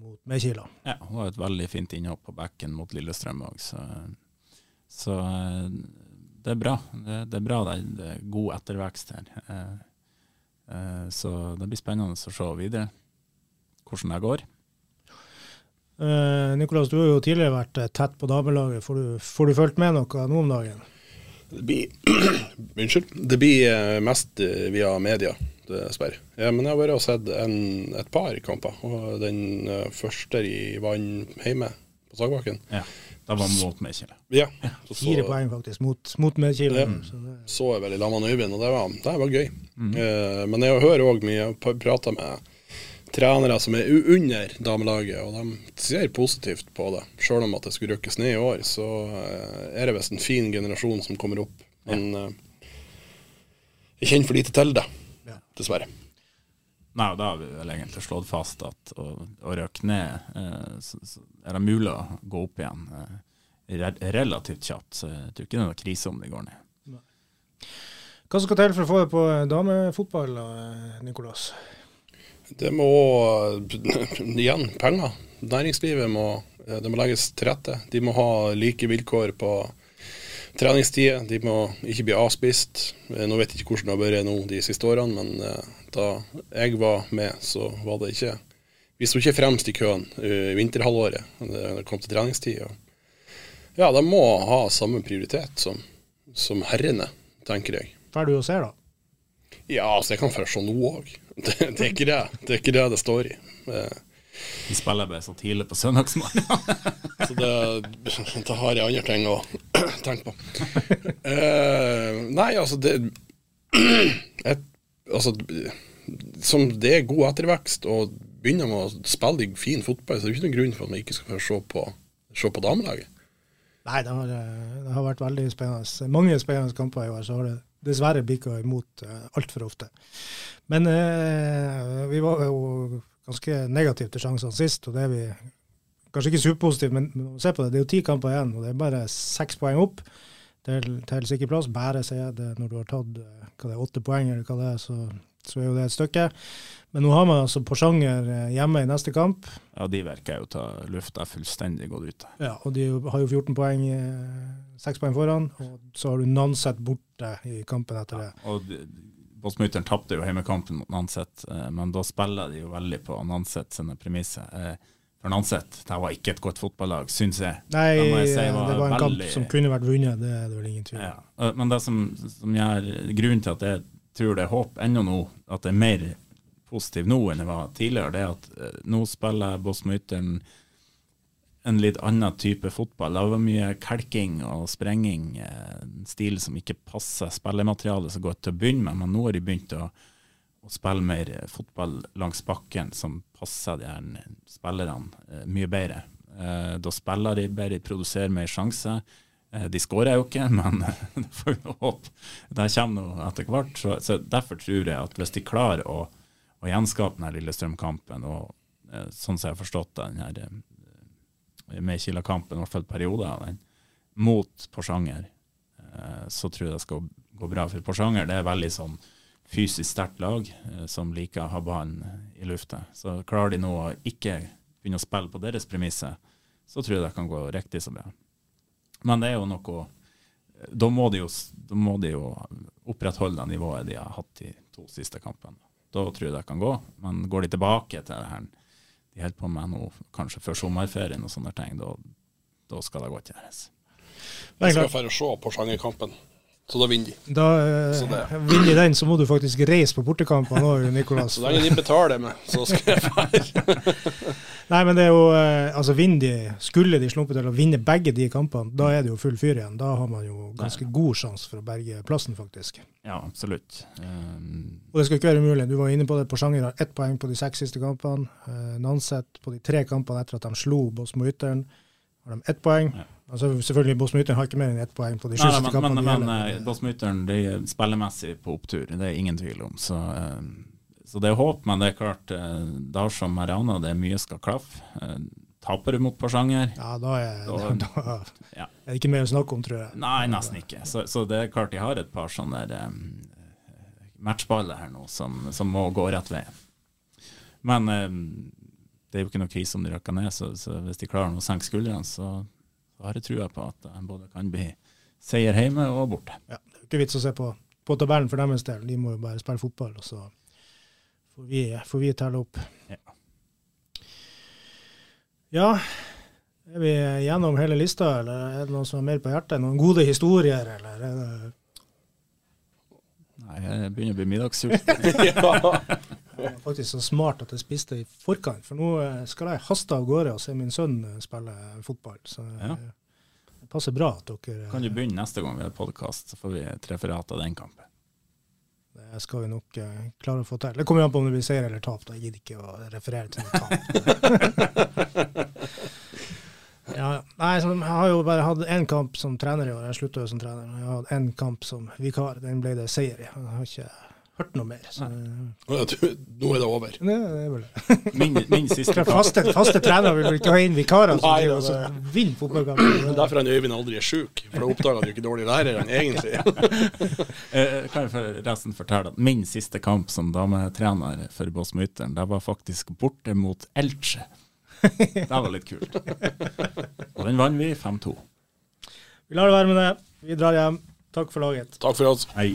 mot Mekila. Ja, hun har et veldig fint innhopp på bekken mot Lillestrøm òg, så, så eh, det er bra. Det, det er bra, det er, god ettervekst her. Eh, eh, så det blir spennende å se videre hvordan det går. Uh, Nikolas, du har jo tidligere vært eh, tett på damelaget. Får du, får du fulgt med noe nå om dagen? Det blir, [CLEARS THROAT] unnskyld, det blir eh, mest eh, via media, dessverre. Ja, men jeg har bare sett en, et par kamper. Og den eh, første i vann hjemme på Sagbakken. Ja, Da var mot Medkile. Ja, så, Fire poeng faktisk, mot, mot Medkile. Ja. Så det, så jeg vel i lag med Øyvind, og det var, det var gøy. Eh, men jeg hører òg mye, p- prater med trenere som er under damelaget, og de ser positivt på det. Selv om at det skulle rykkes ned i år, så eh, er det visst en fin generasjon som kommer opp. Men eh, jeg kjenner for lite til det, dessverre. Nei, og da har vi vel egentlig slått fast at å, å røke ned, eh, så, så er det mulig å gå opp igjen eh, re relativt kjapt. Så jeg tror ikke det er noen krise om det går ned. Hva som skal til for å få det på damefotball, eh, Nikolas? Det må [LAUGHS] igjen penger. Næringslivet må, det må legges til rette. De må ha like vilkår på treningstider. De må ikke bli avspist. Nå vet jeg ikke hvordan det har vært nå de siste årene, men eh, da jeg var med, så var det ikke Vi sto ikke fremst i køen i vinterhalvåret da det kom til treningstid. Ja, de må ha samme prioritet som, som herrene, tenker jeg. Hva er det du ser, da? Ja, altså jeg kan se nå òg. [LAUGHS] Det, det, er ikke det. det er ikke det det står i. Eh, De spiller bare så tidlig på søndagsmorgen. [LAUGHS] Så det, [LAUGHS] det, har jeg andre ting å [CLEARS THROAT] tenke på. Uh, [LAUGHS] nei, altså det [CLEARS THROAT] et, altså, Som det er god ettervekst og begynner med å spille fin fotball, så er det ikke noen grunn for at man ikke skal få se på, se på damelaget. Nei, det har, eh, det har vært veldig spennende. Mange spennende kamper i år. Så har det dessverre bikka imot uh, altfor ofte. Men eh, vi var jo ganske negativt til sjansene sist, og det er vi kanskje ikke superpositive, men, se på det. Det er jo ti kamper igjen, og det er bare seks poeng opp til, til sikker plass. Bare, sier det, når du har tatt hva det er, åtte poeng, eller hva det er, så, så er jo det et stykke. Men nå har man altså Porsanger hjemme i neste kamp. Ja, de virker jo ta lufta fullstendig gått ut. Ja, og de har jo 14 poeng, seks poeng foran. Og så har du Nanset borte i kampen etter det. Ja, og Båtsmytteren tapte jo hjemmekampen mot Nanset, men da spiller de jo veldig på Nanset sine premisser. For Nanset det var ikke et godt fotballag, syns jeg. Nei, si var det var en veldig... kamp som kunne vært vunnet, det er det vel ingen tvil om. Ja. Men det som, som gjør grunnen til at jeg tror det er håp ennå nå, at det er mer positiv nå enn det var tidligere, det er at nå spiller Båtsmytteren en litt annen type fotball. Det var mye kelking og sprenging, en stil som ikke passer spillematerialet så godt til å begynne med, men nå har de begynt å, å spille mer fotball langs bakken som passer de her spillerne uh, mye bedre. da spiller de bedre, produserer mer sjanser. De skårer jo ikke, [LAUGHS] men det får vi håpe. Det kommer nå etter hvert. Så, så Derfor tror jeg at hvis de klarer å å gjenskape denne Lillestrøm-kampen, og eh, sånn som jeg har forstått eh, med Kila-kampen, i hvert fall perioder av den, mot Porsanger, eh, så tror jeg det skal gå bra. For Porsanger det er veldig sånn fysisk sterkt lag eh, som liker å ha ballen i lufta. Så klarer de nå å ikke begynne å spille på deres premisser, så tror jeg det kan gå riktig så bra. Men det er jo noe da må, de jo, må de jo opprettholde det nivået de har hatt de to siste kampene. Da tror jeg det kan gå. Men går de tilbake til det her holder på med nå, kanskje før sommerferien og sånne ting, da, da skal det godt gjøres. Jeg skal dra og se Porsanger-kampen. Så da vinner de. Da uh, vinner de den, så må du faktisk reise på bortekampene òg, Nikolas. [LAUGHS] så lenge de betaler meg, så skal jeg [LAUGHS] dra. Nei, men det er jo uh, Altså, vinner de, skulle de slumpet til å vinne begge de kampene, da er det jo full fyr igjen. Da har man jo ganske Nei. god sjanse for å berge plassen, faktisk. Ja, absolutt. Um... Og det skal ikke være umulig. Du var inne på det. Porsanger har ett poeng på de seks siste kampene. Uh, Nanset på de tre kampene etter at de slo Bosmo Ytteren, har de ett poeng. Ja. Altså, selvfølgelig, Båtsmytteren har ikke mer enn ett poeng på de sju siste kampene. Men, men Båtsmytteren er spillemessig på opptur, det er ingen tvil om. Så, uh, så det er håp, men det er klart, uh, da som Mariana, det er mye skal klaffe. Taper du mot Porsanger Ja, da er, da, [LAUGHS] da, ja. er, det ikke mer å snakke om, tror jeg. Nei, nesten ikke. Så, så det er klart de har et par sånne um, matchballer her nå som, som, må gå rett vei. Men det er jo ikke noe krise om de rykker ned, så, så hvis de klarer å senke skuldrene, så så har jeg trua på at de både kan bli seier hjemme og borte. Ja, det er ikke vits å se på, på tabellen for deres del. De må jo bare spille fotball, og så får vi, får vi telle opp. Ja. ja. Er vi gjennom hele lista, eller er det noen som har mer på hjertet? Noen gode historier, eller er det Nei, jeg begynner å bli middagssulten. [LAUGHS] [LAUGHS] ja. Jeg er faktisk så smart at jeg spiste i forkant, for nå eh, skal jeg haste av gårde og se min sønn eh, spille fotball. Så ja. Eh, det passer bra at dere Kan du begynne neste gang vi har podkast, så får vi et referat av den kampen. Det skal vi nok uh, klare å få til. Det kommer an på om det blir seier eller tap. Jeg gidder ikke å referere til tap. [LAUGHS] ja, nei, så jeg har jo bare hatt én kamp som trener i år. Jeg slutta jo som trener. Jeg har hatt én kamp som vikar. Den ble det seier i. Jeg har ikke hørt noe mer. Så, Ja, du- Nå er det over. det er vel det. Min, min siste kamp Faste, faste trener vil ikke ha inn vikarer som Nei, driver altså. og vinner Det er fotballkamper. derfor er Øyvind aldri er sjuk, for da oppdager han jo ikke dårlig lærer han egentlig. [LAUGHS] eh, Kan jeg forresten fortelle at min siste kamp som dametrener for Båsmytteren, det var faktisk borte mot Elche. Det var litt kult. Og den vant vi 5-2. Vi lar det være med det. Vi drar hjem. Takk for laget. Takk for oss. Hei.